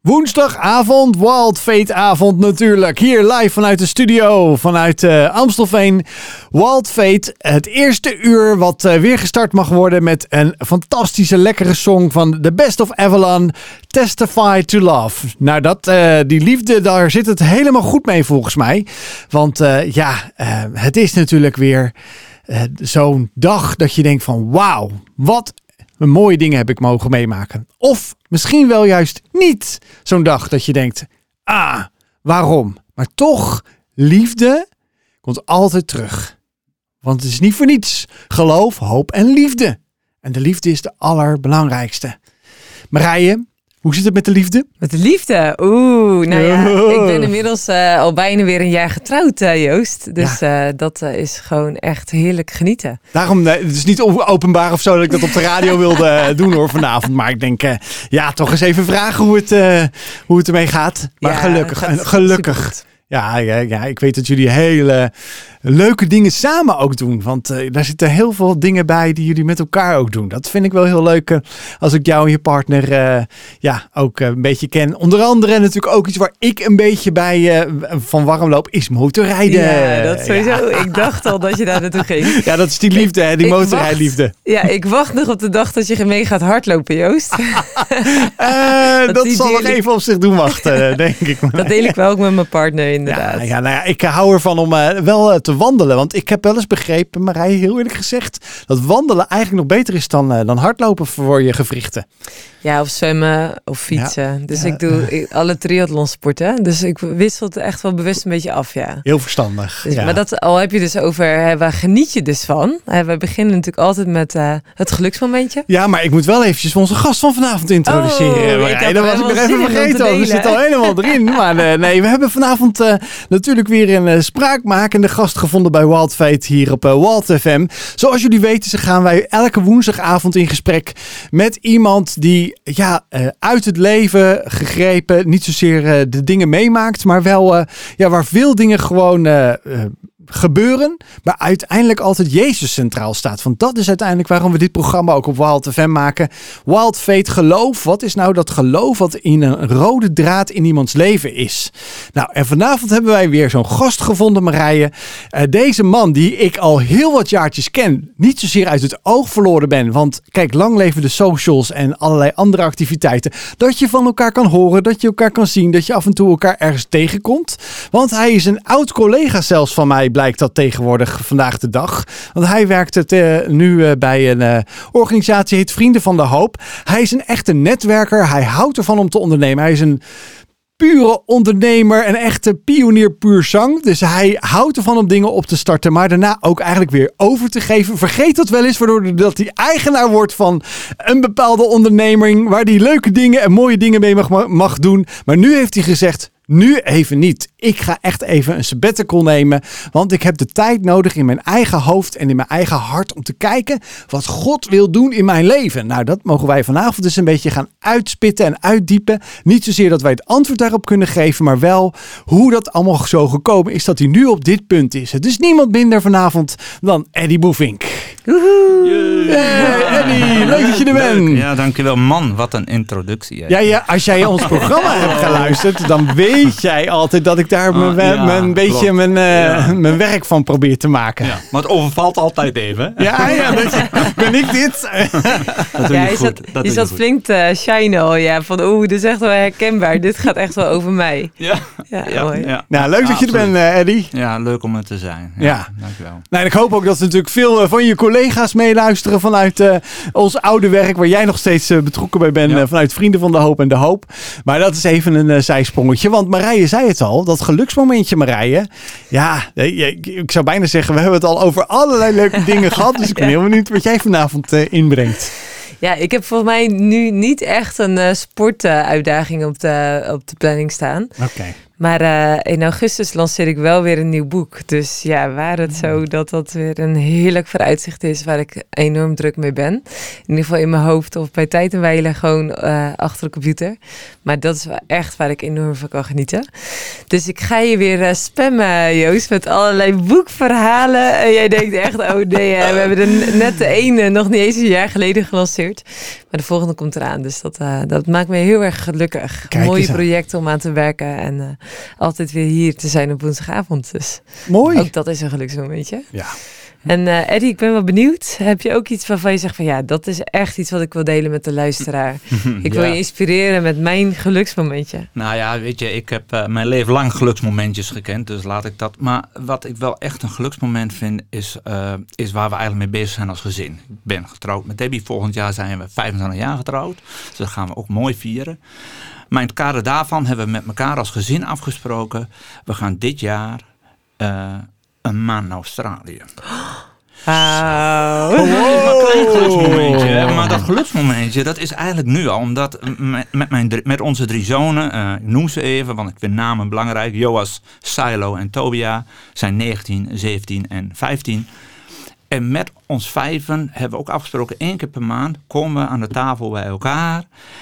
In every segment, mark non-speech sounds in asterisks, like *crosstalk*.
Woensdagavond, Wild Fate avond natuurlijk. Hier live vanuit de studio, vanuit uh, Amstelveen. Wild Fate, het eerste uur wat uh, weer gestart mag worden met een fantastische lekkere song van The Best of Avalon, Testify to Love. Nou, dat, uh, die liefde, daar zit het helemaal goed mee volgens mij. Want ja, het is natuurlijk weer zo'n dag dat je denkt van wauw, wat mooie dingen heb ik mogen meemaken. Of misschien wel juist niet zo'n dag dat je denkt, ah, waarom? Maar toch, liefde komt altijd terug. Want het is niet voor niets. Geloof, hoop en liefde. En de liefde is de allerbelangrijkste. Marije, hoe zit het met de liefde? Met de liefde? Oeh, nou ja, ik ben inmiddels uh, al bijna weer een jaar getrouwd, uh, Joost. Dus ja. uh, dat is gewoon echt heerlijk genieten. Daarom, het is niet openbaar of zo dat ik dat op de radio *laughs* wilde doen hoor vanavond. Maar ik denk, ja, toch eens even vragen hoe het, hoe het ermee gaat. Maar ja, gelukkig, gelukkig. Ja, ja, ja, ik weet dat jullie hele leuke dingen samen ook doen. Want uh, daar zitten heel veel dingen bij die jullie met elkaar ook doen. Dat vind ik wel heel leuk uh, als ik jou en je partner uh, ja, ook een beetje ken. Onder andere natuurlijk ook iets waar ik een beetje bij van warm loop, is motorrijden. Ja, dat sowieso. Ja. Ik dacht al dat je daar naartoe ging. *laughs* Ja, dat is die liefde, hè, die motorrijdliefde. Ja, ik wacht nog op de dag dat je mee gaat hardlopen, Joost. *laughs* *laughs* dat, dat zal nog even op zich doen wachten, denk ik. Dat deel ik wel ook met mijn partner, inderdaad. Ja, ja, nou ja ik hou ervan om wel te wandelen. Want ik heb wel eens begrepen, Marij, heel eerlijk gezegd, dat wandelen eigenlijk nog beter is dan, uh, dan hardlopen voor je gewrichten. Ja, of zwemmen of fietsen. Dus ik doe alle triathlonsporten. Dus ik wissel het echt wel bewust een beetje af, ja. Heel verstandig. Dus, maar dat al heb je dus over, hè, waar geniet je dus van? Hè, we beginnen natuurlijk altijd met uh, het geluksmomentje. Ja, maar ik moet wel eventjes onze gast van vanavond introduceren. Oh, dat was ik nog even vergeten. We zitten al helemaal erin. Maar uh, nee, we hebben vanavond natuurlijk weer een spraakmakende gast gevonden bij Wild Fate hier op Wild FM. Zoals jullie weten, gaan wij elke woensdagavond in gesprek met iemand die ja, uh, uit het leven gegrepen niet zozeer uh, de dingen meemaakt, maar wel ja, waar veel dingen gewoon gebeuren, maar uiteindelijk altijd Jezus centraal staat. Want dat is uiteindelijk waarom we dit programma ook op Wild FM maken. Wild Fate geloof. Wat is nou dat geloof wat in een rode draad in iemands leven is? Nou, en vanavond hebben wij weer zo'n gast gevonden, Marije. Uh, deze man die ik al heel wat jaartjes ken, niet zozeer uit het oog verloren ben. Want kijk, lang leven de socials en allerlei andere activiteiten. Dat je van elkaar kan horen, dat je elkaar kan zien, dat je af en toe elkaar ergens tegenkomt. Want hij is een oud collega zelfs van mij blijkt dat tegenwoordig vandaag de dag. Want hij werkt het, uh, nu uh, bij een uh, organisatie, heet Vrienden van de Hoop. Hij is een echte netwerker. Hij houdt ervan om te ondernemen. Hij is een pure ondernemer, een echte pionier puur zang. Dus hij houdt ervan om dingen op te starten, maar daarna ook eigenlijk weer over te geven. Vergeet dat wel eens, waardoor dat hij eigenaar wordt van een bepaalde onderneming, waar hij leuke dingen en mooie dingen mee mag, mag doen. Maar nu heeft hij gezegd, nu even niet. Ik ga echt even een sabbatical nemen. Want ik heb de tijd nodig in mijn eigen hoofd en in mijn eigen hart om te kijken wat God wil doen in mijn leven. Nou, dat mogen wij vanavond dus een beetje gaan uitspitten en uitdiepen. Niet zozeer dat wij het antwoord daarop kunnen geven, maar wel hoe dat allemaal zo gekomen is dat hij nu op dit punt is. Het is niemand minder vanavond dan Eddie Boevink. Woehoe! Hey, Eddie, leuk dat je er bent. Ja, dankjewel. Man, wat een introductie. Ja, ja, als jij ons programma *laughs* hebt geluisterd, dan weet jij altijd dat ik daar mijn, uh, mijn beetje mijn, uh, ja. mijn werk van probeer te maken. Ja, maar het overvalt altijd even. *laughs* Ja, ja ben ik dit? *laughs* dat ja, je zat, dat je zat flink te shine al. Ja, van oeh, dit is echt wel herkenbaar. dit gaat echt wel over mij. Ja, ja, ja, mooi. ja. Nou, leuk dat je er bent, uh, Eddie. Ja, leuk om er te zijn. Ja, ja. dankjewel. Nou, ik hoop ook dat er natuurlijk veel van je collega's meeluisteren vanuit ons oude werk, waar jij nog steeds betrokken bij bent, vanuit Vrienden van de Hoop en de Hoop. Maar dat is even een zijsprongetje, want Marije zei het al, dat geluksmomentje Marije. Ja, ik zou bijna zeggen, we hebben het al over allerlei leuke *laughs* dingen gehad. Dus ik ben heel benieuwd wat jij vanavond uh, inbrengt. Ja, ik heb volgens mij nu niet echt een uh, sportuitdaging op de, op de planning staan. Oké. Maar uh, in augustus lanceer ik wel weer een nieuw boek. Dus ja, waar het zo hmm. dat dat weer een heerlijk vooruitzicht is waar ik enorm druk mee ben. In ieder geval in mijn hoofd of bij tijd en wijle gewoon uh, achter de computer. Maar dat is wel echt waar ik enorm van kan genieten. Dus ik ga je weer uh, spammen, Joost, met allerlei boekverhalen. En jij denkt echt, oh nee, we hebben er net de ene nog niet eens een jaar geleden gelanceerd. Maar de volgende komt eraan. Dus dat, uh, dat maakt me heel erg gelukkig. Kijk Mooie projecten om aan te werken. En uh, altijd weer hier te zijn op woensdagavond. Dus Mooi. ook dat is een geluksmomentje. Ja. En uh, Eddie, ik ben wel benieuwd. Heb je ook iets waarvan je zegt van ja, dat is echt iets wat ik wil delen met de luisteraar. *laughs* Ik wil Ja. je inspireren met mijn geluksmomentje. Nou ja, weet je, ik heb eh, mijn leven lang geluksmomentjes gekend, dus laat ik dat. Maar wat ik wel echt een geluksmoment vind, is, eh, is waar we eigenlijk mee bezig zijn als gezin. Ik ben getrouwd met Debbie. Volgend jaar zijn we 25 jaar getrouwd. Dus dat gaan we ook mooi vieren. Maar in het kader daarvan hebben we met elkaar als gezin afgesproken. We gaan dit jaar eh, een maand naar Australië. Maar een klein geluksmomentje. Maar dat geluksmomentje, dat is eigenlijk nu al. Omdat met, mijn, met onze drie zonen, eh, ik noem ze even, want ik vind namen belangrijk. Joas, Silo en Tobia zijn 19, 17 en 15. En met ons vijven hebben we ook afgesproken, één keer per maand komen we aan de tafel bij elkaar.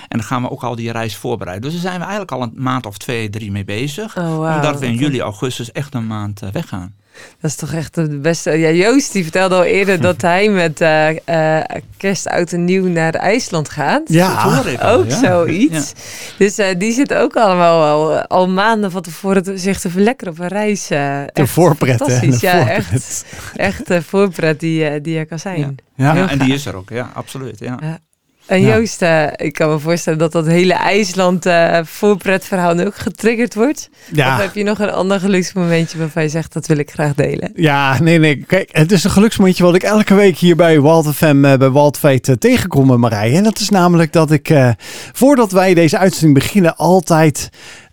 En dan gaan we ook al die reis voorbereiden. Dus daar zijn we eigenlijk al een maand of twee, drie mee bezig. Oh, wauw. omdat we in juli, augustus echt een maand eh, weggaan. Dat is toch echt de beste. Ja, Joost die vertelde al eerder dat hij met eh, eh, kerst, oud en nieuw naar IJsland gaat. Ja. Ik Ook ja. zoiets. Dus eh, die zit ook allemaal al, al maanden van tevoren te, zich te verlekkeren op een reis. eh De echt voorpret, hè? Fantastisch. De ja, voorpret. echt, echt de voorpret die, die er kan zijn. Ja. Ja. En die is er ook, ja, absoluut. Ja. En Ja. Joost, eh, ik kan me voorstellen dat dat hele IJsland eh voorpretverhaal nu ook getriggerd wordt. Of Ja. heb je nog een ander geluksmomentje waarvan je zegt dat wil ik graag delen? Ja, nee, nee. Kijk, het is een geluksmomentje wat ik elke week hier bij Walt FM, eh, bij Walt eh, tegenkom, eh, Marije. En dat is namelijk dat ik, voordat wij deze uitzending beginnen, altijd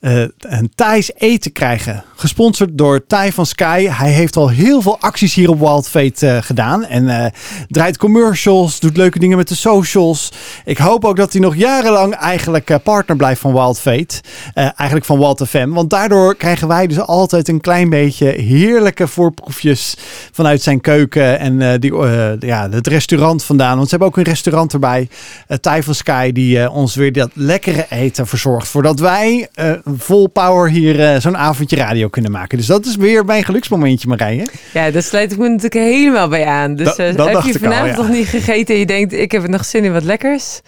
eh, een Thais eten krijgen. Gesponsord door Thai van Sky. Hij heeft al heel veel acties hier op Wild Fate eh, gedaan. En eh, draait commercials, doet leuke dingen met de socials. Ik hoop ook dat hij nog jarenlang eigenlijk partner blijft van Wild Fate. Eigenlijk van Wild FM. Want daardoor krijgen wij dus altijd een klein beetje heerlijke voorproefjes vanuit zijn keuken. En die, ja, het restaurant vandaan. Want ze hebben ook een restaurant erbij. Thai van Sky die ons weer dat lekkere eten verzorgt. Voordat wij vol power hier eh, zo'n avondje radio kunnen maken. Dus dat is weer mijn geluksmomentje Marije. Ja, daar sluit ik me natuurlijk helemaal bij aan. Dus Dat- eh, heb je al, vanavond ja. nog niet gegeten en je denkt, ik heb nog zin in wat lekkers?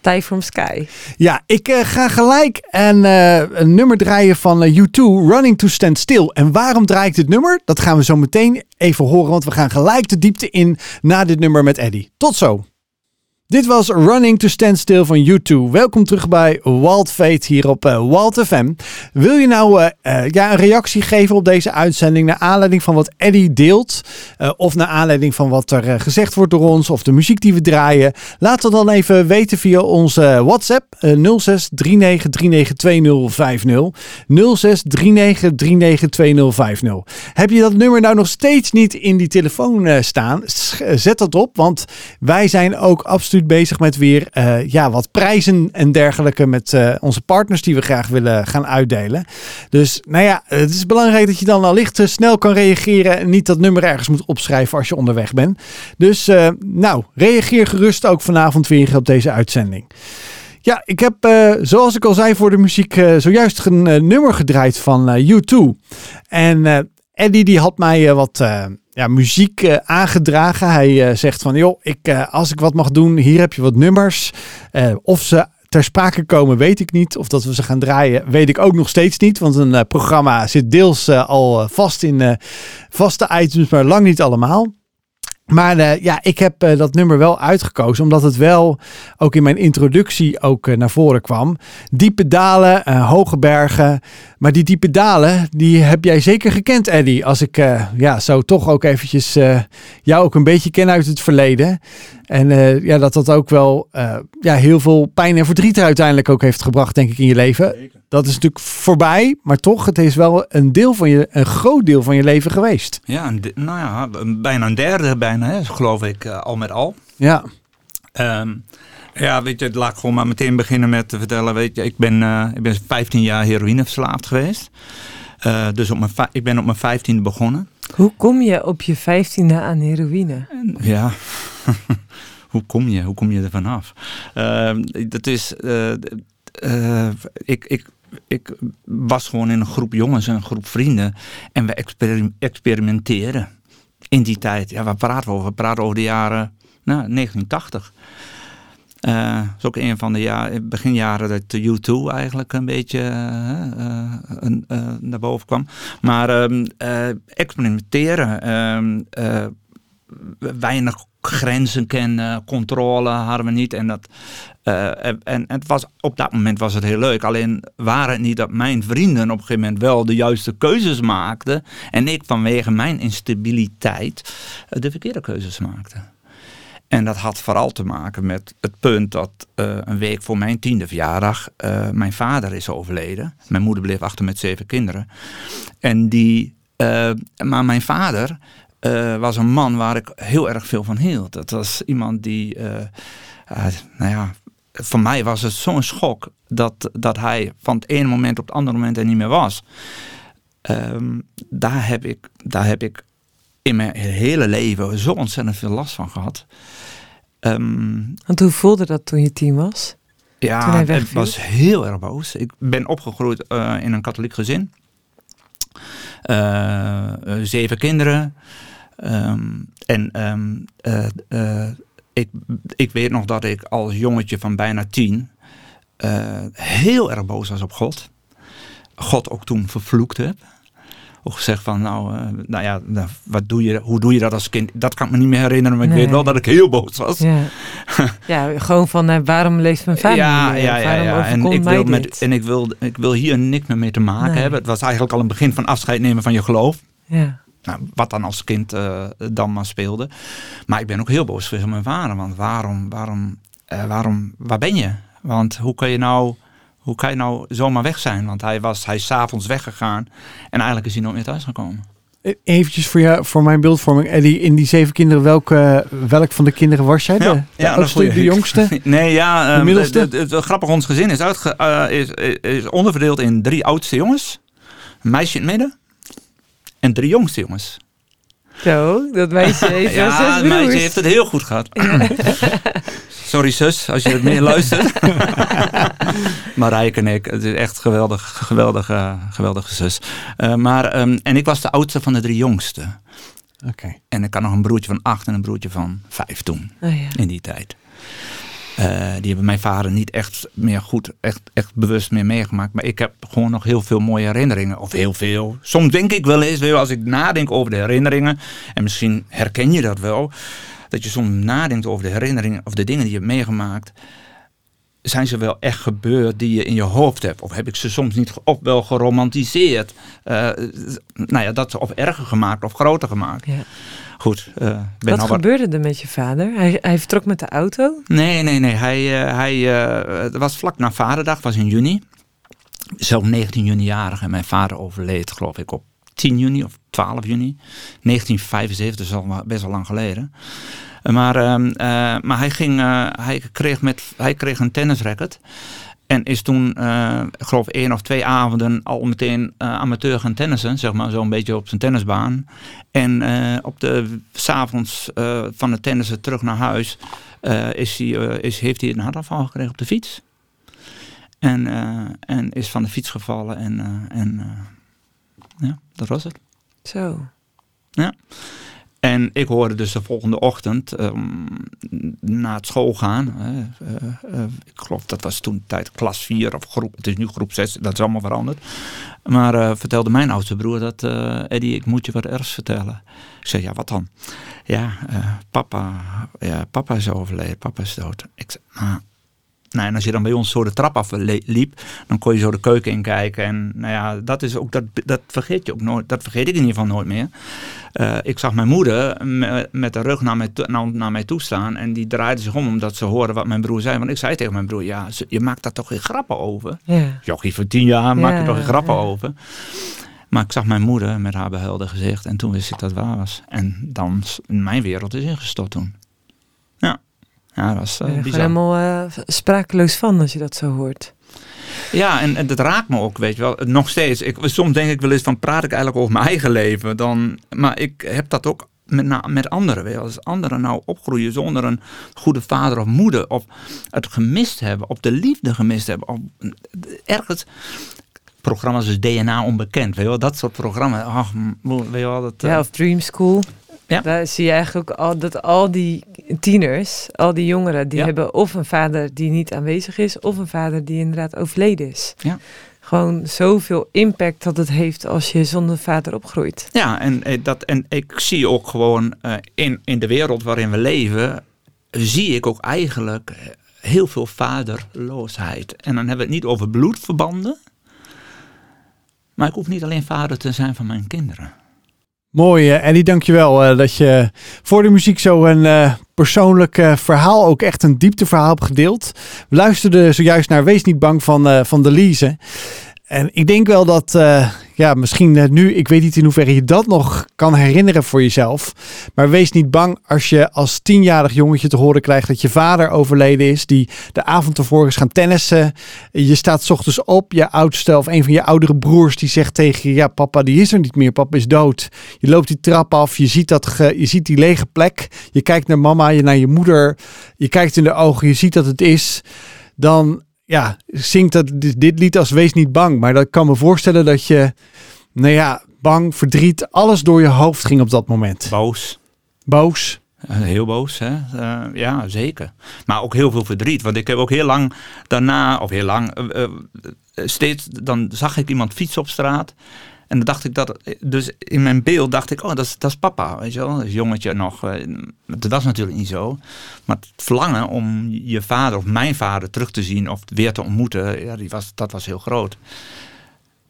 Thai from Sky. Ja, ik eh, ga gelijk een, eh, een nummer draaien van eh, U2, Running to Stand Still. En waarom draai ik dit nummer? Dat gaan we zo meteen even horen, want we gaan gelijk de diepte in na dit nummer met Eddie. Tot zo. Dit was Running to Stand Still van U2. Welkom terug bij Walt Fate hier op eh, Walt FM. Wil je nou eh, eh, ja, een reactie geven op deze uitzending naar aanleiding van wat Eddie deelt? of naar aanleiding van wat er gezegd wordt door ons of de muziek die we draaien? Laat het dan even weten via onze WhatsApp eh 06 39 39 2050. 06 39 39 2050. Heb je dat nummer nou nog steeds niet in die telefoon staan? Zet dat op, want wij zijn ook absoluut bezig met weer eh, ja, wat prijzen en dergelijke met eh, onze partners die we graag willen gaan uitdelen. Dus nou ja, het is belangrijk dat je dan allicht eh, snel kan reageren en niet dat nummer ergens moet opschrijven als je onderweg bent. Dus nou, reageer gerust ook vanavond weer op deze uitzending. Ja, ik heb, zoals ik al zei voor de muziek, zojuist een nummer gedraaid van eh, U2. En Eddie die had mij eh, wat eh, ja, muziek eh, aangedragen. Hij zegt van, joh, ik, als ik wat mag doen, hier heb je wat nummers. Of ze ter sprake komen, weet ik niet. Of dat we ze gaan draaien, weet ik ook nog steeds niet. Want een programma zit deels al vast in vaste items, maar lang niet allemaal. Maar ja, ik heb dat nummer wel uitgekozen, omdat het wel ook in mijn introductie ook naar voren kwam. Diepe dalen, hoge bergen. Maar die diepe dalen, die heb jij zeker gekend, Eddie. Als ik eh, ja, zo toch ook eventjes eh, jou ook een beetje ken uit het verleden. En eh, ja, dat dat ook wel ja, heel veel pijn en verdriet uiteindelijk ook heeft gebracht, denk ik, in je leven. Dat is natuurlijk voorbij, maar toch, het is wel een deel van je, een groot deel van je leven geweest. Ja, een nou ja, bijna een derde bijna, hè, geloof ik, al met al. Ja, Ehm, ja, weet je, laat ik gewoon maar meteen beginnen met te vertellen. Weet je, ik ben, eh, ik ben 15 jaar heroïneverslaafd geweest. Eh, dus op mijn ik ben op mijn 15e begonnen. Hoe kom je op je vijftiende aan heroïne? En, ja, *laughs* hoe kom je? Hoe kom je er vanaf? Ehm, dat is, eh, ik, ik, ik was gewoon in een groep jongens, een groep vrienden. En we experim- experimenteren in die tijd. Ja, waar praten we over? We praten over de jaren nou, 1980. Uh, is ook een van de jaren, beginjaren dat de U2 eigenlijk een beetje uh, naar boven kwam. Maar ehm, experimenteren, ehm, weinig grenzen kennen, controle hadden we niet. En, dat, en, en het was, op dat moment was het heel leuk. Alleen waren het niet dat mijn vrienden op een gegeven moment wel de juiste keuzes maakten. En ik vanwege mijn instabiliteit de verkeerde keuzes maakte. En dat had vooral te maken met het punt dat uh, een week voor mijn tiende verjaardag uh, mijn vader is overleden. Mijn moeder bleef achter met zeven kinderen. En die, uh, maar mijn vader was een man waar ik heel erg veel van hield. Dat was iemand die, nou ja, voor mij was het zo'n schok dat, dat hij van het ene moment op het andere moment er niet meer was. Um, daar, heb ik, daar heb ik in mijn hele leven zo ontzettend veel last van gehad. Um, Want hoe voelde dat toen je tien was? Ja, het was heel erg boos. Ik ben opgegroeid uh, in een katholiek gezin. Uh, zeven kinderen. Um, en um, uh, ik, ik weet nog dat ik als jongetje van bijna tien heel erg boos was op God. God ook toen vervloekt heb of gezegd van, nou, uh, nou ja, nou, wat doe je, hoe doe je dat als kind? Dat kan ik me niet meer herinneren, maar ik weet wel dat ik heel boos was. Ja, *laughs* ja gewoon van, uh, waarom leeft mijn vader ja, niet Ja, ja, ja. En, ik wil, met, en ik, wil, ik wil hier niks meer mee te maken hebben. Het was eigenlijk al een begin van afscheid nemen van je geloof. Ja. Nou, wat dan als kind uh, dan maar speelde. Maar ik ben ook heel boos voor mijn vader. Want waarom, waarom, waarom, waar ben je? Want hoe kan je nou hoe kan je nou zomaar weg zijn? Want hij, was, hij is s'avonds weggegaan en eigenlijk is hij nooit meer thuis gekomen. E, eventjes voor, jou, voor mijn beeldvorming. Eddie, in die zeven kinderen, welke, welk van de kinderen was jij? De, ja, de oudste, de jongste? *laughs* nee, ja. De um, middelste? Het grappig, ons gezin is, uitge, uh, is, is onderverdeeld in drie oudste jongens. Een meisje in het midden. En drie jongste jongens. Zo, dat meisje *laughs* heeft Ja, het meisje heeft het heel goed gehad. *laughs* *clears throat* Sorry zus, als je het meer *laughs* luistert. *laughs* Marijke en ik, het is echt geweldig, geweldige, geweldige zus. Uh, maar, um, en ik was de oudste van de drie jongste. Oké. Okay. En ik had nog een broertje van acht en een broertje van vijf toen. Oh, ja. In die tijd. Uh, die hebben mijn vader niet echt meer goed, echt, echt bewust meer meegemaakt. Maar ik heb gewoon nog heel veel mooie herinneringen. Of heel veel. Soms denk ik wel eens, als ik nadenk over de herinneringen. En misschien herken je dat wel dat je soms nadenkt over de herinneringen of de dingen die je hebt meegemaakt. Zijn ze wel echt gebeurd die je in je hoofd hebt? Of heb ik ze soms niet op wel geromantiseerd? Uh, nou ja, dat of erger gemaakt of groter gemaakt. Ja. Goed. Uh, ben wat gebeurde er met je vader? Hij, hij vertrok met de auto? Nee, nee, nee. Hij, uh, hij uh, was vlak na vaderdag, was in juni. Zelf 19 juni jarig en mijn vader overleed, geloof ik, op 10 juni of 12 juni 1975, dus al best wel lang geleden. Maar, uh, uh, maar hij, ging, uh, hij, kreeg met, hij kreeg een tennisracket. En is toen, ik geloof één of twee avonden al meteen amateur gaan tennissen. Zeg maar, zo'n beetje op zijn tennisbaan. En op de, s'avonds van het tennissen terug naar huis is hij, is, heeft hij een hartaanval gekregen op de fiets. En, en is van de fiets gevallen en, en ja, dat was het. Zo. Ja. En ik hoorde dus de volgende ochtend um, na het school gaan. Uh, uh, ik geloof dat was toen tijd klas 4 of groep. Het is nu groep 6, dat is allemaal veranderd. Maar uh, vertelde mijn oudste broer dat Eddie, ik moet je wat ergs vertellen. Ik zei, ja, wat dan? Ja, papa, ja, papa is overleden, papa is dood. Ik zei, nou, en als je dan bij ons zo de trap af liep, dan kon je zo de keuken in kijken. En nou ja, dat is ook, dat, dat vergeet je ook nooit. Dat vergeet ik in ieder geval nooit meer. Uh, ik zag mijn moeder met de rug naar mij, naar, naar mij toe staan. En die draaide zich om omdat ze hoorde wat mijn broer zei. Want ik zei tegen mijn broer, ja, je maakt daar toch geen grappen over? Ja. Jochie van tien jaar, maak je toch geen grappen ja. over? Maar ik zag mijn moeder met haar behuilde gezicht. En toen wist ik dat het waar was. En dan, mijn wereld is ingestort toen. Ja. Dat was uh, ben je helemaal uh, sprakeloos van als je dat zo hoort. Ja, en, en dat raakt me ook, weet je wel. Nog steeds. Ik, soms denk ik wel eens van, praat ik eigenlijk over mijn eigen leven? Dan, maar ik heb dat ook met, met anderen. Weet je. Als anderen nou opgroeien zonder een goede vader of moeder. Of het gemist hebben. Of de liefde gemist hebben. Of ergens programma's als DNA onbekend. Weet je wel, dat soort programma's. Ach, weet je wel, dat, ja, of Dream School. Ja. Daar zie je eigenlijk ook al dat al die tieners, al die jongeren, die hebben of een vader die niet aanwezig is, of een vader die inderdaad overleden is. Ja. Gewoon zoveel impact dat het heeft als je zonder vader opgroeit. Ja, en, eh, dat, en ik zie ook gewoon uh, in, in de wereld waarin we leven, zie ik ook eigenlijk heel veel vaderloosheid. En dan hebben we het niet over bloedverbanden. Maar ik hoef niet alleen vader te zijn van mijn kinderen. Mooi, uh, Ellie, dankjewel uh, dat je voor de muziek zo een uh, persoonlijk verhaal, ook echt een diepteverhaal hebt gedeeld. We luisterden zojuist naar Wees niet bang van, van de Lise. En ik denk wel dat, ja, misschien nu, ik weet niet in hoeverre je dat nog kan herinneren voor jezelf. Maar wees niet bang als je als tienjarig jongetje te horen krijgt dat je vader overleden is. Die de avond tevoren is gaan tennissen. Je staat s ochtends op, je oudste of een van je oudere broers die zegt tegen je, ja papa die is er niet meer, papa is dood. Je loopt die trap af, je ziet, dat je ziet die lege plek. Je kijkt naar mama, je naar je moeder. Je kijkt in de ogen, je ziet dat het is. Dan ja, zingt dat, dit lied als Wees niet bang. Maar dat kan me voorstellen dat je, nou ja, bang, verdriet, alles door je hoofd ging op dat moment. Boos. Boos. Heel boos, hè? Uh, ja, zeker. Maar ook heel veel verdriet. Want ik heb ook heel lang daarna, of heel lang, uh, steeds, dan zag ik iemand fietsen op straat. En dan dacht ik dat, dus in mijn beeld dacht ik, oh, dat is, dat is papa, weet je wel, dat jongetje nog. Eh, dat was natuurlijk niet zo. Maar het verlangen om je vader of mijn vader terug te zien of weer te ontmoeten, ja, die was, dat was heel groot.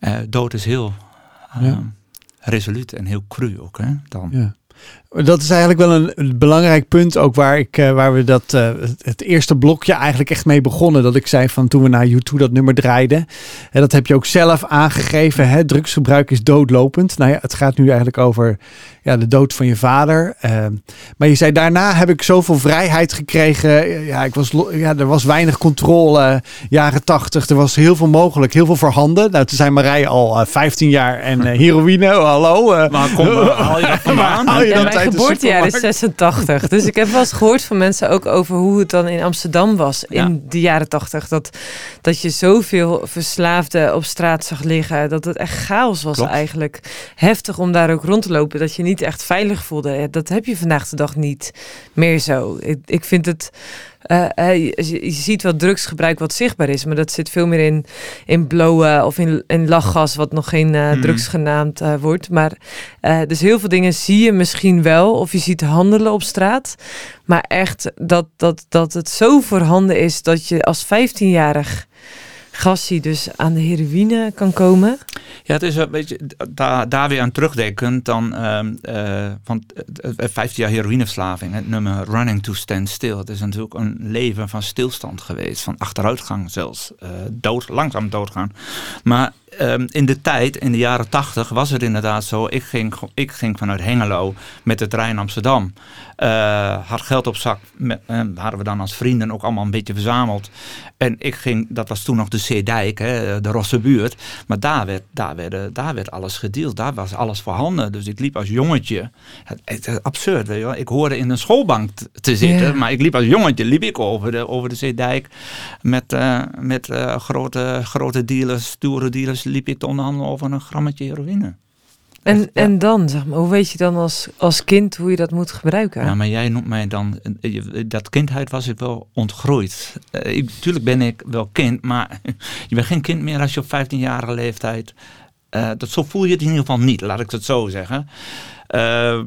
Uh, dood is heel uh, resoluut en heel cru ook, hè, dan. Ja. Dat is eigenlijk wel een, belangrijk punt ook waar, ik, uh, waar we dat, uh, het eerste blokje eigenlijk echt mee begonnen. Dat ik zei van toen we naar YouTube dat nummer draaiden. En dat heb je ook zelf aangegeven. Hè? Drugsgebruik is doodlopend. Nou ja, het gaat nu eigenlijk over ja, de dood van je vader. Uh, maar je zei daarna heb ik zoveel vrijheid gekregen. Ja, ik was, ja, er was weinig controle. Jaren tachtig. Er was heel veel mogelijk. Heel veel voorhanden. Nou, toen zijn Marij al 15 jaar en heroïne. Hallo. maar kom, haal je dat *laughs* vandaan? Haal je dat geboortejaar is 86. Dus ik heb wel eens gehoord van mensen ook over hoe het dan in Amsterdam was in de jaren 80. Dat, dat je zoveel verslaafden op straat zag liggen. Dat het echt chaos was eigenlijk. Heftig om daar ook rond te lopen. Dat je niet echt veilig voelde. Dat heb je vandaag de dag niet meer zo. Ik, ik vind het uh, je, ziet wel drugsgebruik wat zichtbaar is, maar dat zit veel meer in, in blowen of in, in lachgas, wat nog geen uh, drugs genaamd wordt. Maar dus heel veel dingen zie je misschien wel, of je ziet handelen op straat. Maar echt dat, dat, dat het zo voorhanden is dat je als 15-jarig gassie dus aan de heroïne kan komen? Ja, het is een beetje daar, daar weer aan terugdenkend dan uh, van 15 jaar heroïneverslaving, het nummer Running to Stand Still. Het is natuurlijk een leven van stilstand geweest, van achteruitgang zelfs, uh, dood, langzaam doodgaan. Maar um, in de tijd, in de jaren tachtig, was het inderdaad zo. Ik ging, ik ging vanuit Hengelo met de trein Amsterdam. Uh, had geld op zak. Met, uh, hadden we dan als vrienden ook allemaal een beetje verzameld. En ik ging, dat was toen nog de Zeedijk, hè, de Rosse buurt. Maar daar werd, daar, werd, daar werd alles gedeeld. Daar was alles voorhanden. Dus ik liep als jongetje. Het, het, absurd, weet je wel. Ik hoorde in een schoolbank te zitten. Maar ik liep als jongetje liep ik over de, over de Zeedijk. Met, uh, met uh, grote, grote dealers, stoere dealers liep ik te onderhandelen over een grammetje heroïne. En, en dan, zeg maar, hoe weet je dan als, als kind hoe je dat moet gebruiken? Ja, maar jij noemt mij dan, dat kindheid was ik wel ontgroeid. Uh, natuurlijk ben ik wel kind, maar *laughs* je bent geen kind meer als je op 15-jarige leeftijd. Uh, dat, zo voel je het in ieder geval niet, laat ik het zo zeggen. Uh,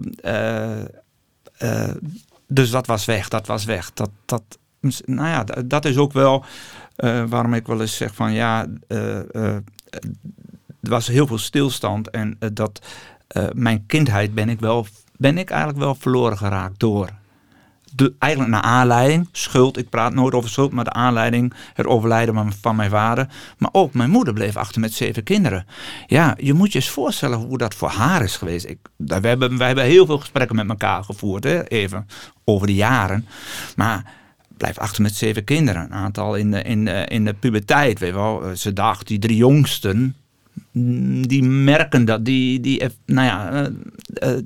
dus dat was weg, dat was weg. Dat, dat, nou ja, dat is ook wel waarom ik wel eens zeg van ja er was heel veel stilstand en uh, dat uh, mijn kindheid ben ik, wel, ben ik eigenlijk wel verloren geraakt door. De, eigenlijk naar aanleiding, schuld, ik praat nooit over schuld, maar de aanleiding, het overlijden van mijn vader. Maar ook mijn moeder bleef achter met zeven kinderen. Ja, je moet je eens voorstellen hoe dat voor haar is geweest. Ik, we, hebben, we hebben heel veel gesprekken met elkaar gevoerd, hè, even over de jaren. Maar blijft achter met zeven kinderen. Een aantal in de, in de, in de puberteit, weet wel. Ze dacht, die drie jongsten, die merken dat, die, die, nou ja, uh, uh,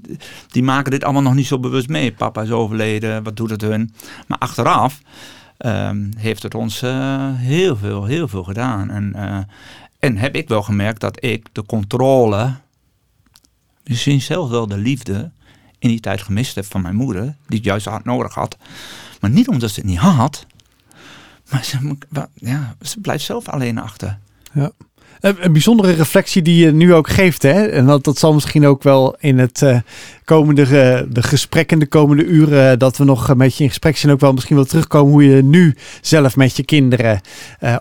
die maken dit allemaal nog niet zo bewust mee. Papa is overleden, wat doet het hun? Maar achteraf uh, heeft het ons heel veel, heel veel gedaan. En, en heb ik wel gemerkt dat ik de controle, misschien zelfs wel de liefde, in die tijd gemist heb van mijn moeder, die het juist hard nodig had. Maar niet omdat ze het niet had, maar ze, ja, ze blijft zelf alleen achter. Ja. Een, bijzondere reflectie die je nu ook geeft. Hè? En dat, dat zal misschien ook wel in het uh, komende uh, de gesprekken, de komende uren, uh, dat we nog met je in gesprek zijn, ook wel misschien wel terugkomen hoe je nu zelf met je kinderen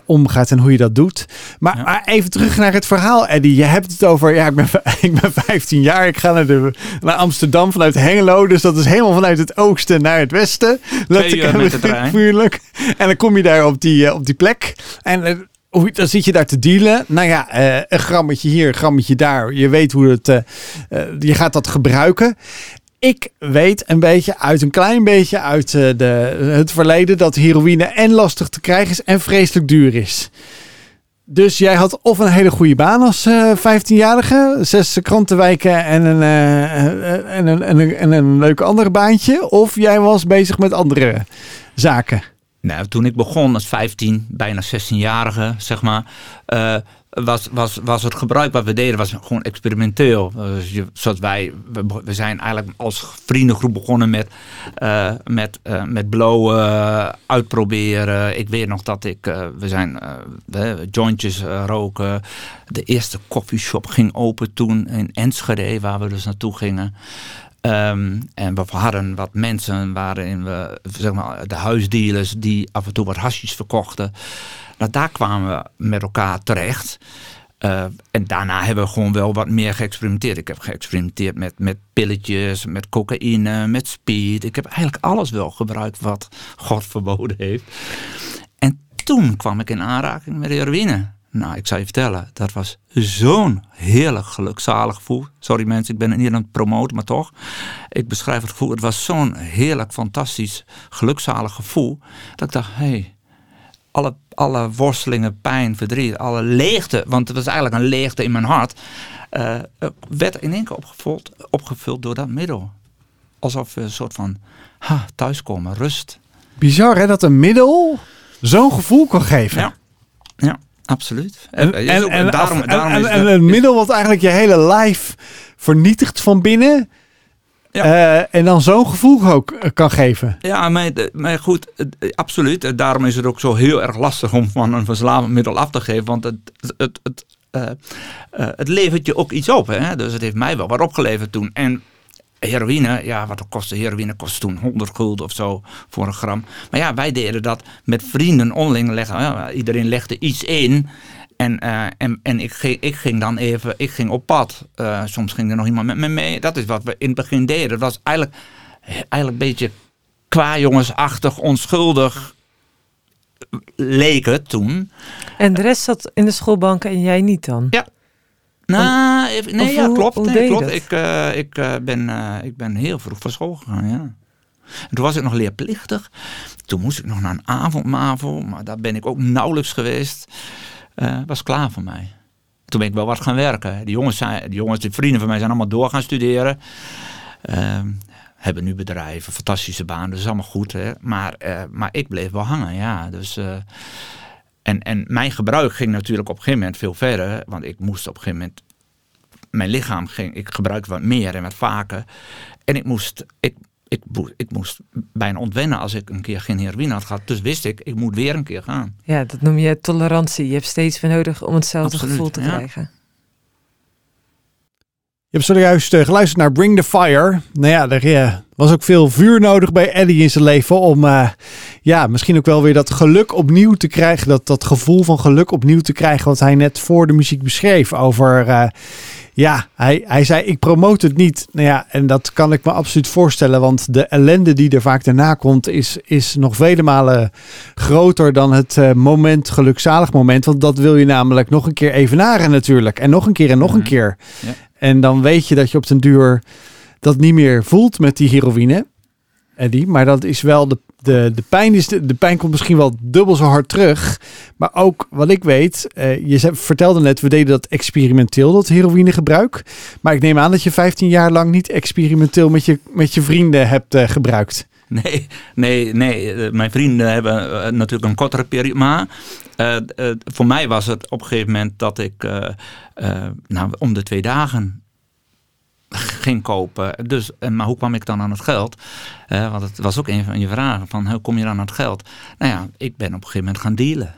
omgaat en hoe je dat doet. Maar, ja. maar, even terug naar het verhaal, Eddie. Je hebt het over, ja, ik ben, *laughs* ik ben 15 jaar, ik ga naar, de, naar Amsterdam vanuit Hengelo, dus dat is helemaal vanuit het oosten naar het westen. Uur met de trein. *laughs* En dan kom je daar op die, op die plek. En hoe, dan zit je daar te dealen. Nou ja, uh, een grammetje hier, een grammetje daar. Je weet hoe het. Uh, uh, je gaat dat gebruiken. Ik weet een beetje uit een klein beetje uit de, het verleden dat heroïne en lastig te krijgen is en vreselijk duur is. Dus jij had of een hele goede baan als 15-jarige, zes krantenwijken en een, en, een, en, een, en een leuk ander baantje. Of jij was bezig met andere zaken. Nou, toen ik begon als 15, bijna 16-jarige, zeg maar, uh, was, was, was het gebruik wat we deden was gewoon experimenteel. Dus zoals wij, we, we, zijn eigenlijk als vriendengroep begonnen met, uh, met, uh, met blowen, uitproberen. Ik weet nog dat ik, we zijn jointjes roken. De eerste coffeeshop ging open toen in Enschede, waar we dus naartoe gingen. Um, en we hadden wat mensen waarin we, zeg maar, de huisdealers die af en toe wat hasjes verkochten. Nou, daar kwamen we met elkaar terecht. Uh, en daarna hebben we gewoon wel wat meer geëxperimenteerd. Ik heb geëxperimenteerd met, met pilletjes, met cocaïne, met speed. Ik heb eigenlijk alles wel gebruikt wat God verboden heeft. En toen kwam ik in aanraking met heroïne. Nou, ik zou je vertellen, dat was zo'n heerlijk gelukzalig gevoel. Sorry mensen, ik ben niet aan het promoten, maar toch. Ik beschrijf het gevoel. Het was zo'n heerlijk, fantastisch, gelukzalig gevoel. Dat ik dacht, hé, hey, alle, alle worstelingen, pijn, verdriet, alle leegte. Want het was eigenlijk een leegte in mijn hart. Uh, werd in één keer opgevuld, opgevuld door dat middel. Alsof we een soort van ha, thuiskomen, rust. Bizar hè, dat een middel zo'n gevoel kan geven. Ja, ja. Absoluut. En, en, en, daarom, daarom en, en, een middel wat eigenlijk je hele lijf vernietigt van binnen. Ja. Uh, en dan zo'n gevoel ook eh, kan geven. Ja, maar, maar goed, absoluut. Daarom is het ook zo heel erg lastig om van een verslavend middel af te geven. Want het, het, het, uh, uh, het levert je ook iets op. Hè? Dus het heeft mij wel wat opgeleverd toen. En heroïne, ja, wat kostte heroïne? Kost toen 100 gulden of zo voor een gram. Maar ja, wij deden dat met vrienden onderling. Leggen, ja, iedereen legde iets in. En, uh, en, en ik, ging, ik ging dan even, ik ging op pad. Uh, soms ging er nog iemand met me mee. Dat is wat we in het begin deden. Dat was eigenlijk, eigenlijk een beetje qua jongensachtig, onschuldig leek het toen. En de rest zat in de schoolbanken en jij niet dan? Ja, nou, even, nee, ja, klopt. nee, klopt. Ik, uh, ik, uh, ben, uh, ik ben heel vroeg van school gegaan, ja. En toen was ik nog leerplichtig. Toen moest ik nog naar een avondmavel, maar daar ben ik ook nauwelijks geweest. was klaar voor mij. Toen ben ik wel wat gaan werken. Die jongens, zijn, die jongens, die vrienden van mij zijn allemaal door gaan studeren. Ehm, hebben nu bedrijven, fantastische banen, dat is allemaal goed. Hè? Maar, maar ik bleef wel hangen, ja. Dus en, en mijn gebruik ging natuurlijk op een gegeven moment veel verder. Want ik moest op een gegeven moment. Mijn lichaam ging. Ik gebruikte wat meer en wat vaker. En ik moest. Ik, ik, ik moest bijna ontwennen als ik een keer geen heroïne had gehad. Dus wist ik, ik moet weer een keer gaan. Ja, dat noem je tolerantie. Je hebt steeds weer nodig om hetzelfde gevoel te krijgen. Je hebt zojuist uh, geluisterd naar Bring the Fire. Nou ja, er uh, was ook veel vuur nodig bij Eddie in zijn leven om uh, ja, misschien ook wel weer dat geluk opnieuw te krijgen. Dat, dat gevoel van geluk opnieuw te krijgen wat hij net voor de muziek beschreef. Over, ja, hij, hij zei ik promote het niet. Nou ja, en dat kan ik me absoluut voorstellen. Want de ellende die er vaak daarna komt is, is nog vele malen groter dan het moment, gelukzalig moment. Want dat wil je namelijk nog een keer evenaren natuurlijk. En nog een keer en nog een mhm. keer. Ja. En dan weet je dat je op den duur dat niet meer voelt met die heroïne. Eddie, maar dat is wel de, de, de pijn is de, de pijn komt misschien wel dubbel zo hard terug. Maar ook wat ik weet, uh, je vertelde net, we deden dat experimenteel, dat heroïnegebruik. Maar ik neem aan dat je 15 jaar lang niet experimenteel met je, met je vrienden hebt uh, gebruikt. Nee, nee, nee. Eh, mijn vrienden hebben natuurlijk een kortere periode. Maar uh, uh, voor mij was het op een gegeven moment dat ik uh, nou, om de twee dagen ging kopen. Dus, maar hoe kwam ik dan aan het geld? want het was ook een van je vragen, van hoe kom je dan aan het geld? Nou ja, ik ben op een gegeven moment gaan dealen.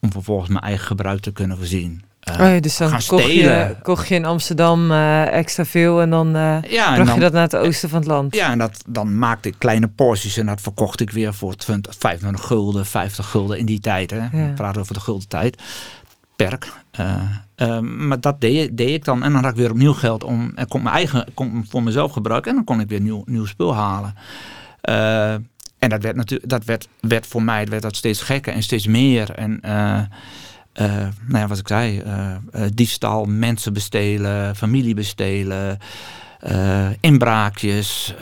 Om vervolgens mijn eigen gebruik te kunnen voorzien. Oh ja, dus dan kocht je, kocht je in Amsterdam uh, extra veel en dan uh, ja, bracht je dat naar het oosten van het land. Ja, en dat, dan maakte ik kleine porties en dat verkocht ik weer voor 20, 25 gulden, 50 gulden in die tijd. Hè. We praten over de gulden tijd. Perk. maar dat deed, deed, ik dan en dan had ik weer opnieuw geld om en kon mijn eigen kon voor mezelf gebruiken en dan kon ik weer nieuw, nieuw spul halen. en dat werd natuurlijk, dat werd, werd voor mij werd dat steeds gekker en steeds meer. En uh, nou ja, wat ik zei, uh, diefstal, mensen bestelen, familie bestelen, inbraakjes,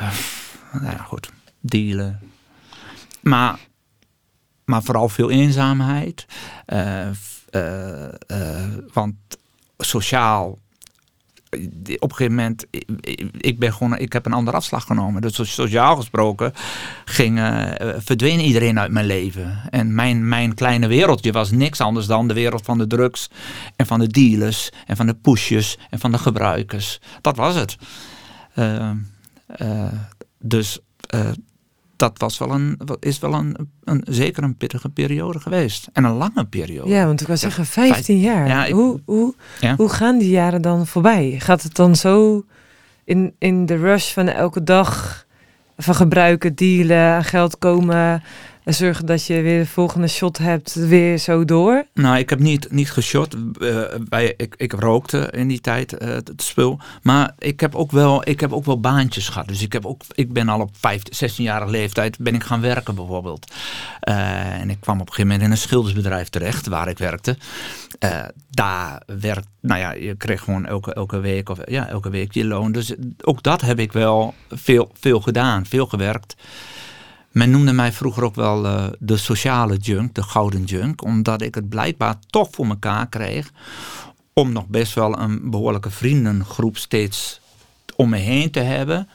nou ja, goed, dealen. Maar, maar vooral veel eenzaamheid. want sociaal op een gegeven moment, ik, ben gewoon, ik heb een andere afslag genomen. Dus sociaal gesproken ging, uh, verdween iedereen uit mijn leven. En mijn, mijn kleine wereldje was niks anders dan de wereld van de drugs en van de dealers en van de pushers en van de gebruikers. Dat was het. Uh, uh, dus dat was wel een, is wel een, een, zeker een pittige periode geweest. En een lange periode. Ja, want ik was zeggen 15 jaar. hoe, hoe, hoe gaan die jaren dan voorbij? Gaat het dan zo in, in de rush van elke dag van gebruiken, dealen, geld komen, en zorgen dat je weer de volgende shot hebt, weer zo door? Nou, ik heb niet, niet geshot. Uh, bij, ik, ik rookte in die tijd uh, het spul. Maar ik heb, ook wel, ik heb ook wel baantjes gehad. Dus ik, heb ook, ik ben al op 15, 16-jarige leeftijd ben ik gaan werken bijvoorbeeld. Uh, en ik kwam op een gegeven moment in een schildersbedrijf terecht waar ik werkte. daar werd, nou ja, je kreeg gewoon elke, elke week of ja, elke week je loon. Dus ook dat heb ik wel veel, veel gedaan, veel gewerkt. Men noemde mij vroeger ook wel uh, de sociale junk, de gouden junk, omdat ik het blijkbaar toch voor mekaar kreeg om nog best wel een behoorlijke vriendengroep steeds om me heen te hebben.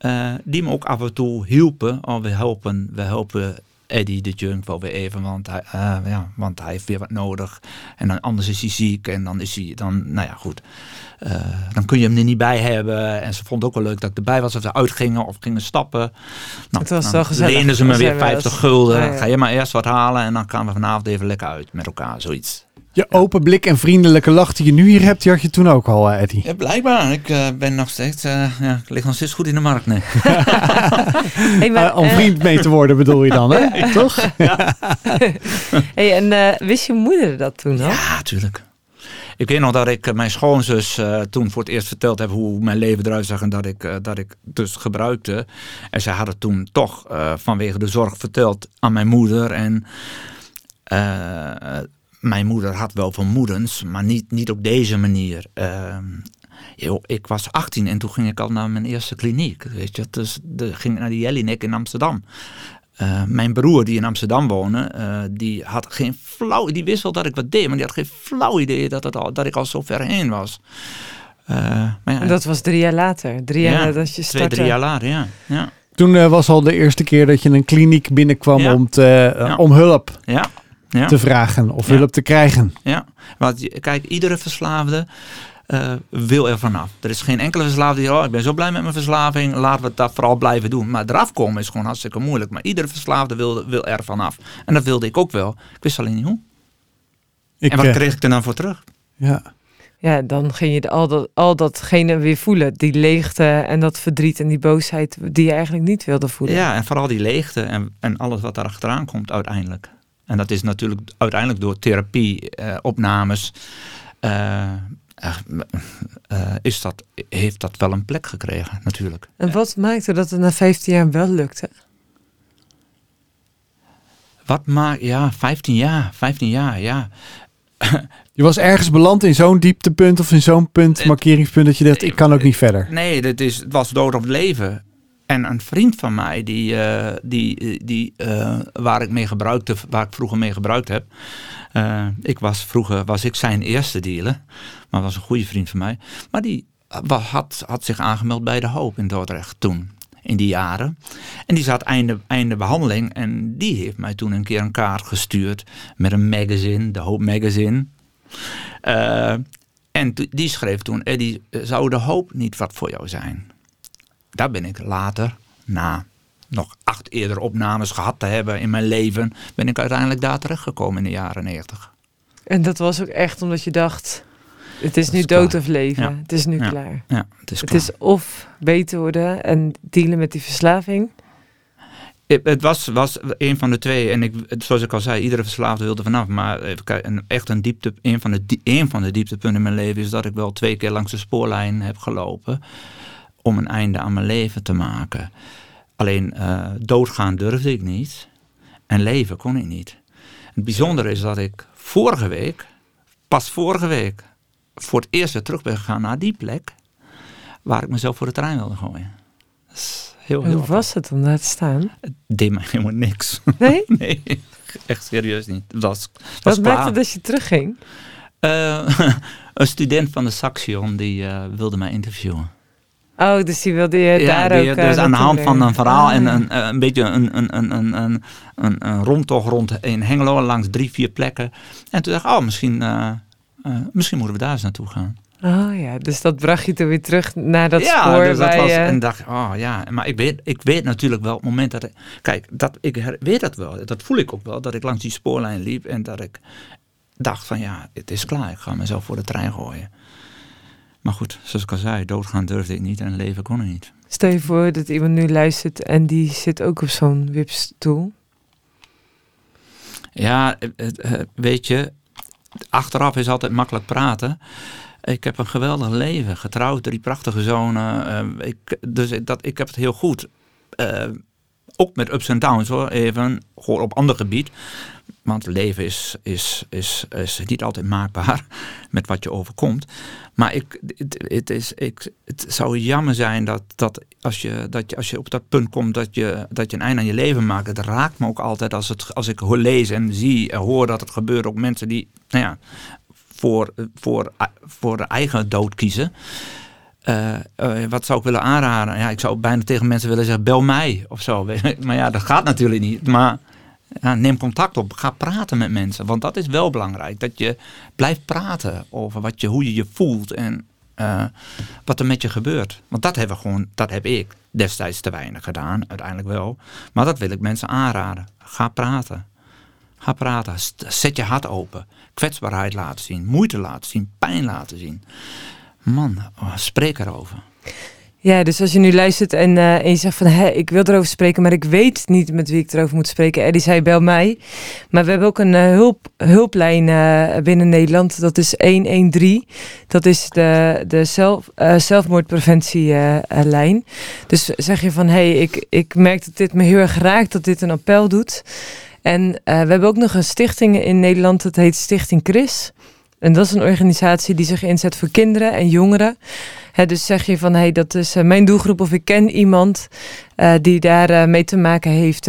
Uh, die me ook af en toe hielpen. Oh, we helpen, we helpen Eddie de Junk wel weer even, want hij, uh, ja, want hij heeft weer wat nodig. En dan, anders is hij ziek en dan is hij, dan, nou ja, goed. Uh, dan kun je hem er niet bij hebben. En ze vond ook wel leuk dat ik erbij was. Of ze uitgingen of gingen stappen. Nou, het was dan gezellig. leenden ze me weer 50 gulden. Ga je maar eerst wat halen en dan gaan we vanavond even lekker uit met elkaar, zoiets. Je open blik en vriendelijke lach die je nu hier hebt, die had je toen ook al, eh, Eddie. Ja, blijkbaar. Ik uh, ben nog steeds, uh, ja, ik lig nog steeds goed in de markt. Nee. *laughs* hey, maar, om vriend mee te worden bedoel je dan, hè? *laughs* Toch? *laughs* Ja. hey, en wist je moeder dat toen al? Ja, tuurlijk. Ik weet nog dat ik mijn schoonzus toen voor het eerst verteld heb hoe mijn leven eruit zag en dat ik, dat ik dus gebruikte. En zij had het toen toch vanwege de zorg verteld aan mijn moeder. En mijn moeder had wel vermoedens, maar niet, niet op deze manier. Uh, joh, ik was 18 en toen ging ik al naar mijn eerste kliniek. Weet je, dus de, ging naar de Jellinek in Amsterdam. Uh, mijn broer die in Amsterdam woonde, uh, die had geen flauw, die wist wel dat ik wat deed, maar die had geen flauw idee dat, het al, dat ik al zo ver heen was. Uh, maar ja, en dat was drie jaar later, drie jaar ja, dat je startte. Twee, drie jaar later, ja. ja. Toen was al de eerste keer dat je een kliniek binnenkwam ja. om, te, om hulp. Ja, ja. te vragen of hulp te krijgen. Ja, want kijk, iedere verslaafde uh, wil er vanaf. Er is geen enkele verslaafde die, oh, ik ben zo blij met mijn verslaving, laten we dat vooral blijven doen. Maar eraf komen is gewoon hartstikke moeilijk. Maar iedere verslaafde wil, wil er vanaf. En dat wilde ik ook wel. Ik wist alleen niet hoe. Ik, en wat uh, kreeg ik er dan voor terug? Ja. Ja, dan ging je al, dat, al datgene weer voelen. Die leegte en dat verdriet en die boosheid die je eigenlijk niet wilde voelen. Ja, en vooral die leegte en, en alles wat daar achteraan komt uiteindelijk. En dat is natuurlijk uiteindelijk door therapie, uh, opnames, uh, uh, is dat, heeft dat wel een plek gekregen natuurlijk. En wat maakte dat het na 15 jaar wel lukte? Wat maakt, ja, 15 jaar, 15 jaar, ja. *laughs* Je was ergens beland in zo'n dieptepunt of in zo'n punt, markeringspunt, dat je dacht, ik kan ook niet verder. Nee, dat is, het was dood of leven. En een vriend van mij, die, uh, die, die, uh, waar ik mee gebruikte, waar ik vroeger mee gebruikt heb. Ik was vroeger was ik zijn eerste dealer, maar was een goede vriend van mij. Maar die had, had zich aangemeld bij de Hoop in Dordrecht toen, in die jaren. En die zat einde, einde behandeling en die heeft mij toen een keer een kaart gestuurd met een magazine, de Hoop Magazine. En die schreef toen, Eddie, zou de hoop niet wat voor jou zijn? Daar ben ik later, na nog acht eerder opnames gehad te hebben in mijn leven, ben ik uiteindelijk daar terechtgekomen in de jaren negentig. En dat was ook echt omdat je dacht, het is nu dood of leven. Het is nu klaar. Ja, het is, het is of beter worden en dealen met die verslaving. Het was, was een van de twee. En ik, zoals ik al zei, iedere verslaafde wilde vanaf. Maar echt een, diepte, een, van de, een van de dieptepunten in mijn leven is dat ik wel twee keer langs de spoorlijn heb gelopen. Om een einde aan mijn leven te maken. Alleen uh, doodgaan durfde ik niet. En leven kon ik niet. Het bijzondere is dat ik vorige week, pas vorige week, voor het eerst weer terug ben gegaan naar die plek waar ik mezelf voor de trein wilde gooien. heel, heel Hoe was het om daar te staan? Het deed me helemaal niks. *laughs* Nee? nee, echt serieus niet. Het was, was Wat maakte dat je terugging? Uh, *laughs* een student van de Saxion die uh, wilde mij interviewen. Oh, dus die wilde je ja, daar die, ook... dus aan de hand van een verhaal en ah. een, een beetje een, een, een, een, een, een, een rondtocht rond in Hengelo langs drie, vier plekken. En toen dacht ik, oh, misschien, uh, uh, misschien moeten we daar eens naartoe gaan. Oh ja, dus dat bracht je toen weer terug naar dat ja, spoor. Dus dat was, en dacht, oh ja, maar ik weet, ik weet natuurlijk wel op het moment dat ik, kijk, dat, ik weet dat wel, dat voel ik ook wel, dat ik langs die spoorlijn liep en dat ik dacht van ja, het is klaar, ik ga mezelf voor de trein gooien. Maar goed, zoals ik al zei, doodgaan durfde ik niet en leven kon ik niet. Stel je voor dat iemand nu luistert en die zit ook op zo'n wipstoel. Ja, weet je, achteraf is altijd makkelijk praten. Ik heb een geweldig leven, getrouwd, drie prachtige zonen. Ik, dus dat, ik heb het heel goed. Uh, ook met ups en downs hoor, even, op ander gebied. Want leven is, is, is, is niet altijd maakbaar *laughs* met wat je overkomt. Maar ik, het, is, ik, het zou jammer zijn dat, dat, als je, dat je als je op dat punt komt dat je, dat je een einde aan je leven maakt. Het raakt me ook altijd als, het, als ik lees en zie en hoor dat het gebeurt. Ook mensen die nou ja, voor, voor, voor de eigen dood kiezen. Uh, uh, wat zou ik willen aanraden? Ja, ik zou bijna tegen mensen willen zeggen: bel mij of zo. *laughs* maar ja, dat gaat natuurlijk niet. Maar neem contact op. Ga praten met mensen. Want dat is wel belangrijk. Dat je blijft praten over wat je, hoe je je voelt en uh, wat er met je gebeurt. Want dat hebben we gewoon, dat heb ik destijds te weinig gedaan, uiteindelijk wel. Maar dat wil ik mensen aanraden. Ga praten. Ga praten. Zet je hart open. Kwetsbaarheid laten zien. Moeite laten zien. Pijn laten zien. Man, oh, spreek erover. Ja, dus als je nu luistert en, uh, en je zegt van hé, ik wil erover spreken, maar ik weet niet met wie ik erover moet spreken. Eddie zei bel mij. Maar we hebben ook een hulp, hulplijn uh, binnen Nederland. Dat is 113. Dat is de, de zelf, zelfmoordpreventielijn. dus zeg je van hé, ik, ik merk dat dit me heel erg raakt, dat dit een appel doet. En we hebben ook nog een stichting in Nederland, dat heet Stichting Chris. En dat is een organisatie die zich inzet voor kinderen en jongeren. dus zeg je van, hey, dat is uh, mijn doelgroep of ik ken iemand uh, die daar uh, mee te maken heeft.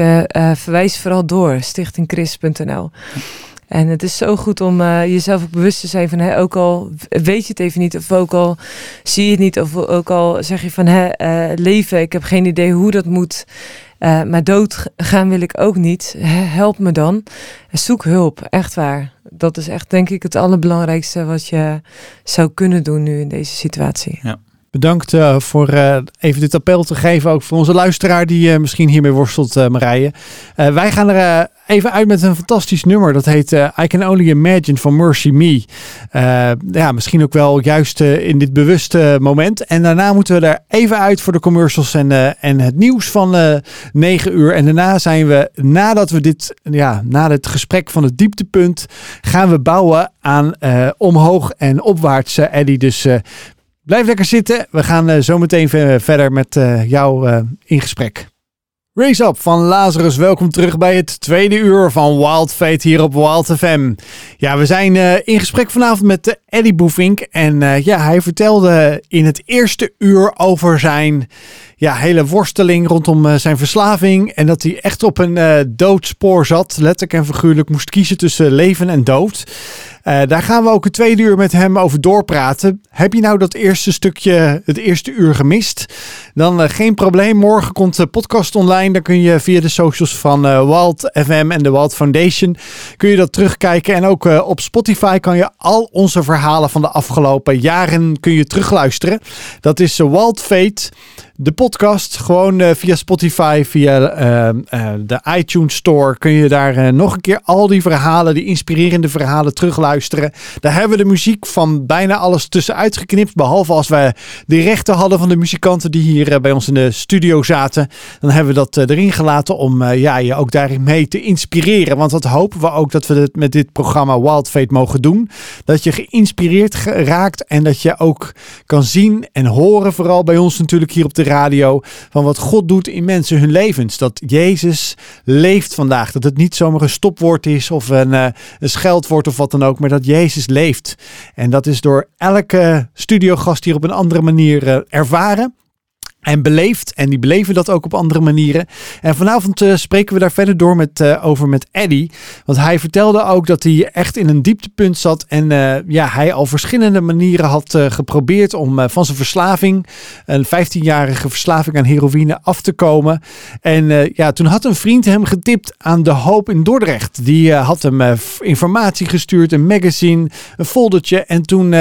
verwijs vooral door, stichtingchris.nl. En het is zo goed om jezelf ook bewust te zijn van, ook al weet je het even niet, of ook al zie je het niet, of ook al zeg je van, hey, leven, ik heb geen idee hoe dat moet. Maar dood gaan wil ik ook niet. Help me dan. Zoek hulp, echt waar dat is echt denk ik het allerbelangrijkste wat je zou kunnen doen nu in deze situatie. Ja. Bedankt uh, voor uh, even dit appel te geven, ook voor onze luisteraar die uh, misschien hiermee worstelt, Marije. wij gaan er even uit met een fantastisch nummer. Dat heet I Can Only Imagine van Mercy Me. ja, misschien ook wel juist in dit bewuste moment. En daarna moeten we er even uit voor de commercials en, en het nieuws van 9 uur. En daarna zijn we, nadat we dit, ja, na het gesprek van het dieptepunt, gaan we bouwen aan omhoog en opwaarts, Eddie. Dus Blijf lekker zitten. We gaan uh, zo meteen verder met uh, jou uh, in gesprek. Race Up van Lazarus, welkom terug bij het tweede uur van Wild Fate hier op Wild FM. Ja, we zijn in gesprek vanavond met Eddie Boefink. En ja, hij vertelde in het eerste uur over zijn ja, hele worsteling rondom zijn verslaving. En dat hij echt op een doodspoor zat. Letterlijk en figuurlijk moest kiezen tussen leven en dood. Uh, daar gaan we ook een tweede uur met hem over doorpraten. Heb je nou dat eerste stukje, het eerste uur gemist? Dan uh, geen probleem. Morgen komt de podcast online. Dan kun je via de socials van uh, Wild FM en de Wild Foundation kun je dat terugkijken. En ook op Spotify kan je al onze verhalen van de afgelopen jaren kun je terugluisteren. Dat is Wild Fate de podcast. Gewoon uh, via Spotify, via uh, uh, de iTunes Store kun je daar nog een keer al die verhalen, die inspirerende verhalen terugluisteren. Daar hebben we de muziek van bijna alles tussenuit geknipt. Behalve als we de rechten hadden van de muzikanten die hier bij ons in de studio zaten. Dan hebben we dat erin gelaten om ja, je ook daarin mee te inspireren. Want dat hopen we ook dat we het met dit programma Wild Fate mogen doen. Dat je geïnspireerd raakt en dat je ook kan zien en horen. Vooral bij ons natuurlijk hier op de radio. Van wat God doet in mensen hun levens. Dat Jezus leeft vandaag. Dat het niet zomaar een stopwoord is of een, uh, een scheldwoord of wat dan ook. Maar dat Jezus leeft. En dat is door elke studiogast hier op een andere manier uh, ervaren en beleefd. En die beleven dat ook op andere manieren. En vanavond uh, spreken we daar verder door met, uh, over met Eddie. Want hij vertelde ook dat hij echt in een dieptepunt zat. En uh, ja, hij al verschillende manieren had geprobeerd om van zijn verslaving, een 15-jarige verslaving aan heroïne, af te komen. En ja, toen had een vriend hem getipt aan De Hoop in Dordrecht. Die had hem informatie gestuurd, een magazine, een foldertje. En toen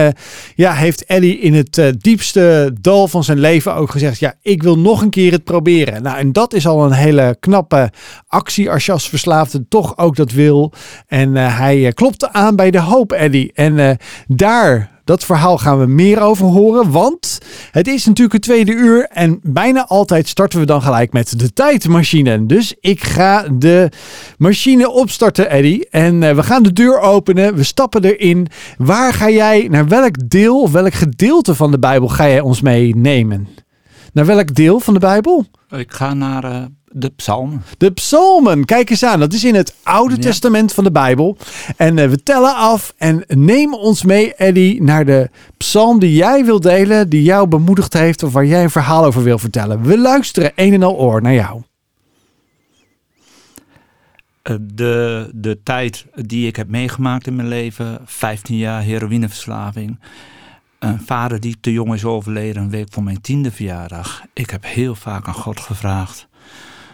ja, heeft Eddie in het diepste dal van zijn leven ook gezegd... Ja, ik wil nog een keer het proberen. Nou, en dat is al een hele knappe actie als je als verslaafde toch ook dat wil. En uh, hij uh, klopte aan bij de hoop, Eddie. En uh, daar dat verhaal gaan we meer over horen, want het is natuurlijk het tweede uur en bijna altijd starten we dan gelijk met de tijdmachine. Dus ik ga de machine opstarten, Eddie. En we gaan de deur openen, we stappen erin. Waar ga jij, naar welk deel of welk gedeelte van de Bijbel ga jij ons meenemen? Naar welk deel van de Bijbel? Ik ga naar uh, de psalmen. De psalmen, kijk eens aan. Dat is in het Oude Testament van de Bijbel. En uh, we tellen af en neem ons mee, Eddie, naar de psalm die jij wil delen, die jou bemoedigd heeft of waar jij een verhaal over wil vertellen. We luisteren een en al oor naar jou. Eh, de, de tijd die ik heb meegemaakt in mijn leven, 15 jaar heroïneverslaving een vader die te jong is overleden, een week voor mijn tiende verjaardag. Ik heb heel vaak aan God gevraagd.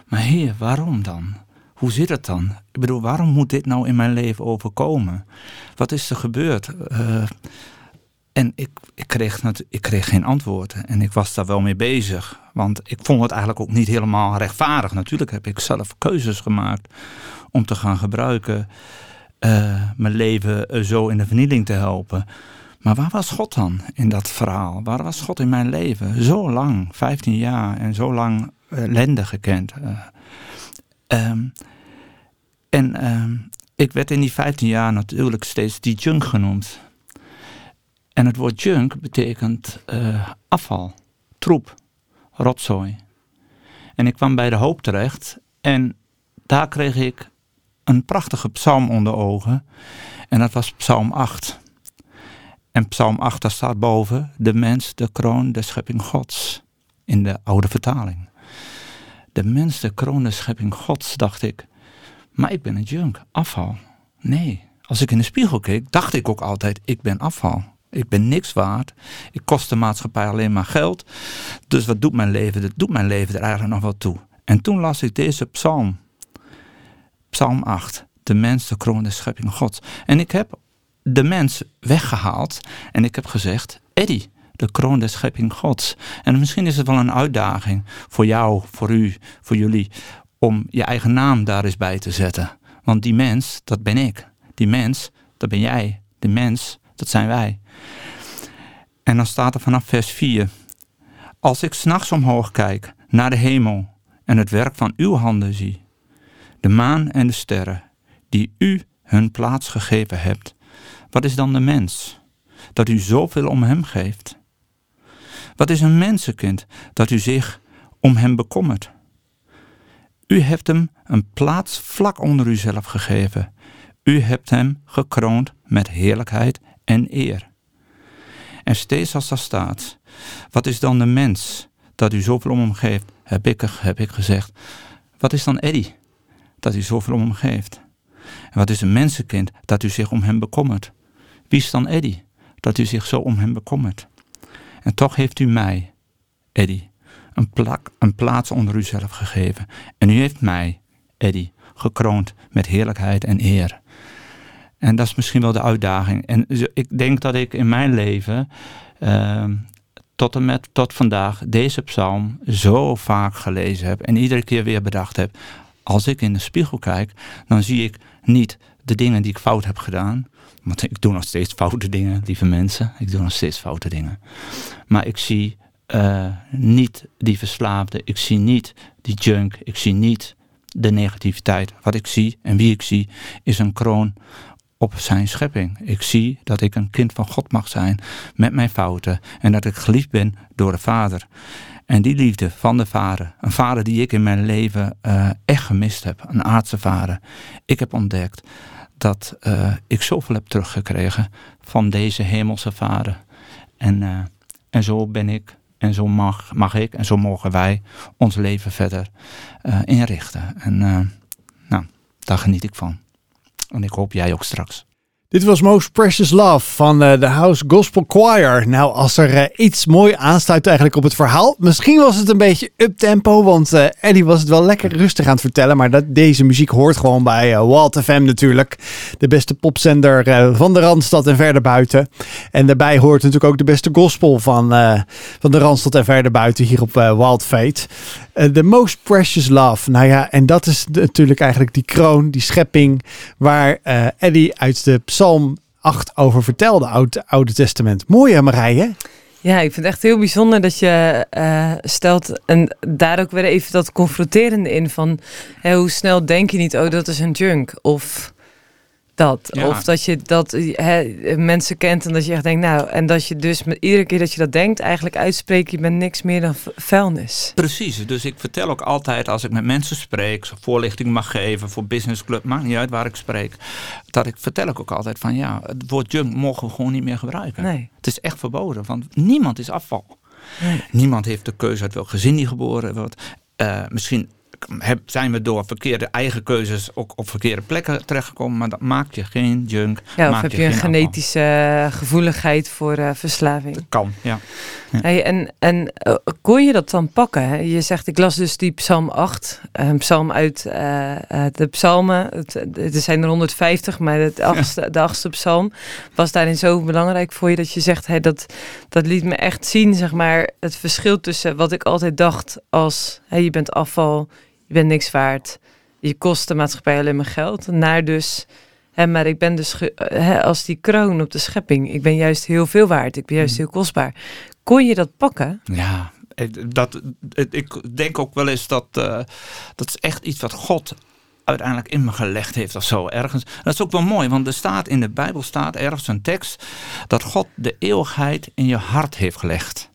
Maar heer, waarom dan? Hoe zit het dan? Ik bedoel, waarom moet dit nou in mijn leven overkomen? Wat is er gebeurd? Uh, en ik, ik, kreeg ik kreeg geen antwoorden. En ik was daar wel mee bezig. Want ik vond het eigenlijk ook niet helemaal rechtvaardig. Natuurlijk heb ik zelf keuzes gemaakt om te gaan gebruiken. Uh, mijn leven zo in de vernieling te helpen. Maar waar was God dan in dat verhaal? Waar was God in mijn leven? Zo lang, 15 jaar en zo lang ellende gekend. Uh, um, en um, ik werd in die 15 jaar natuurlijk steeds die junk genoemd. En het woord junk betekent uh, afval, troep, rotzooi. En ik kwam bij de hoop terecht en daar kreeg ik een prachtige psalm onder ogen. En dat was psalm 8. En Psalm 8, daar staat boven, de mens, de kroon, de schepping Gods. In de oude vertaling. De mens, de kroon, de schepping Gods, dacht ik. Maar ik ben een junk, afval. Nee, als ik in de spiegel keek, dacht ik ook altijd, ik ben afval. Ik ben niks waard. Ik kost de maatschappij alleen maar geld. Dus wat doet mijn leven? Dat doet mijn leven er eigenlijk nog wel toe. En toen las ik deze psalm. Psalm 8. De mens, de kroon, de schepping Gods. En ik heb de mens weggehaald. En ik heb gezegd, Eddie, de kroon der schepping Gods. En misschien is het wel een uitdaging voor jou, voor u, voor jullie, om je eigen naam daar eens bij te zetten. Want die mens, dat ben ik. Die mens, dat ben jij. De mens, dat zijn wij. En dan staat er vanaf vers 4. Als ik s'nachts omhoog kijk naar de hemel en het werk van uw handen zie, de maan en de sterren, die u hun plaats gegeven hebt, wat is dan de mens? Dat u zoveel om hem geeft. Wat is een mensenkind dat u zich om hem bekommert? U hebt hem een plaats vlak onder uzelf gegeven. U hebt hem gekroond met heerlijkheid en eer. En steeds als daar staat, wat is dan de mens dat u zoveel om hem geeft, heb ik, heb ik gezegd. Wat is dan Eddie? Dat u zoveel om hem geeft. Wat is een mensenkind dat u zich om hem bekommert? Wie is dan Eddie? Dat u zich zo om hem bekommert. En toch heeft u mij, Eddie, een, plak, een plaats onder uzelf gegeven. En u heeft mij, Eddie, gekroond met heerlijkheid en eer. En dat is misschien wel de uitdaging. En ik denk dat ik in mijn leven ehm, tot en met tot vandaag deze psalm zo vaak gelezen heb en iedere keer weer bedacht heb. Als ik in de spiegel kijk, dan zie ik niet de dingen die ik fout heb gedaan. Want ik doe nog steeds foute dingen, lieve mensen. Ik doe nog steeds foute dingen. Maar ik zie uh, niet die verslaafde. Ik zie niet die junk. Ik zie niet de negativiteit. Wat ik zie en wie ik zie is een kroon op zijn schepping. Ik zie dat ik een kind van God mag zijn met mijn fouten en dat ik geliefd ben door de Vader. En die liefde van de Vader, een Vader die ik in mijn leven uh, echt gemist heb, een aardse Vader. Ik heb ontdekt dat uh, ik zoveel heb teruggekregen van deze hemelse Vader. En, uh, en zo ben ik en zo mag, mag ik en zo mogen wij ons leven verder inrichten. En nou, daar geniet ik van. En ik hoop jij ook straks. Dit was Most Precious Love van uh, de House Gospel Choir. Nou, als er uh, iets mooi aansluit eigenlijk op het verhaal. Misschien was het een beetje uptempo, want uh, Eddie was het wel lekker rustig aan het vertellen. Maar dat, deze muziek hoort gewoon bij Walt FM natuurlijk. De beste popzender van de Randstad en verder buiten. En daarbij hoort natuurlijk ook de beste gospel van, van de Randstad en verder buiten hier op Wild Fate. The Most Precious Love. Nou ja, en dat is natuurlijk eigenlijk die kroon, die schepping waar Eddie uit de Psalm 8 over vertelde, Oude, Oude Testament. Mooi hè Marije? Ja, ik vind het echt heel bijzonder dat je uh, stelt en daar ook weer even dat confronterende in van hoe snel denk je niet, oh dat is een junk of dat. Of dat je dat mensen kent en dat je echt denkt, nou, en dat je dus met iedere keer dat je dat denkt, eigenlijk uitspreekt, je bent niks meer dan vuilnis. Precies, dus ik vertel ook altijd als ik met mensen spreek, voorlichting mag geven voor business club, maakt niet uit waar ik spreek, dat ik vertel ik ook altijd van ja, het woord junk mogen we gewoon niet meer gebruiken. Nee. Het is echt verboden, want niemand is afval. Nee. Niemand heeft de keuze uit welk gezin die geboren wordt. Uh, misschien zijn we door verkeerde eigen keuzes ook op verkeerde plekken terechtgekomen. Maar dat maakt je geen junk. Ja, of heb je, een genetische eh, gevoeligheid voor uh, verslaving? Dat kan, ja. Hey, en en uh, kon je dat dan pakken? Hè? Je zegt, ik las dus die psalm 8. Een psalm uit de psalmen. Het, er zijn er 150, maar het achtste, de achtste psalm was daarin zo belangrijk voor je dat je zegt, hey, dat, dat liet me echt zien, zeg maar, het verschil tussen wat ik altijd dacht als, hey, je bent afval, je bent niks waard, je kost de maatschappij alleen maar geld. Naar dus, hè, maar ik ben dus hè, als die kroon op de schepping. Ik ben juist heel veel waard, ik ben juist mm. heel kostbaar. Kon je dat pakken? Ja, dat, ik denk ook wel eens dat uh, dat is echt iets wat God uiteindelijk in me gelegd heeft of zo ergens. Dat is ook wel mooi, want er staat in de Bijbel staat ergens een tekst dat God de eeuwigheid in je hart heeft gelegd.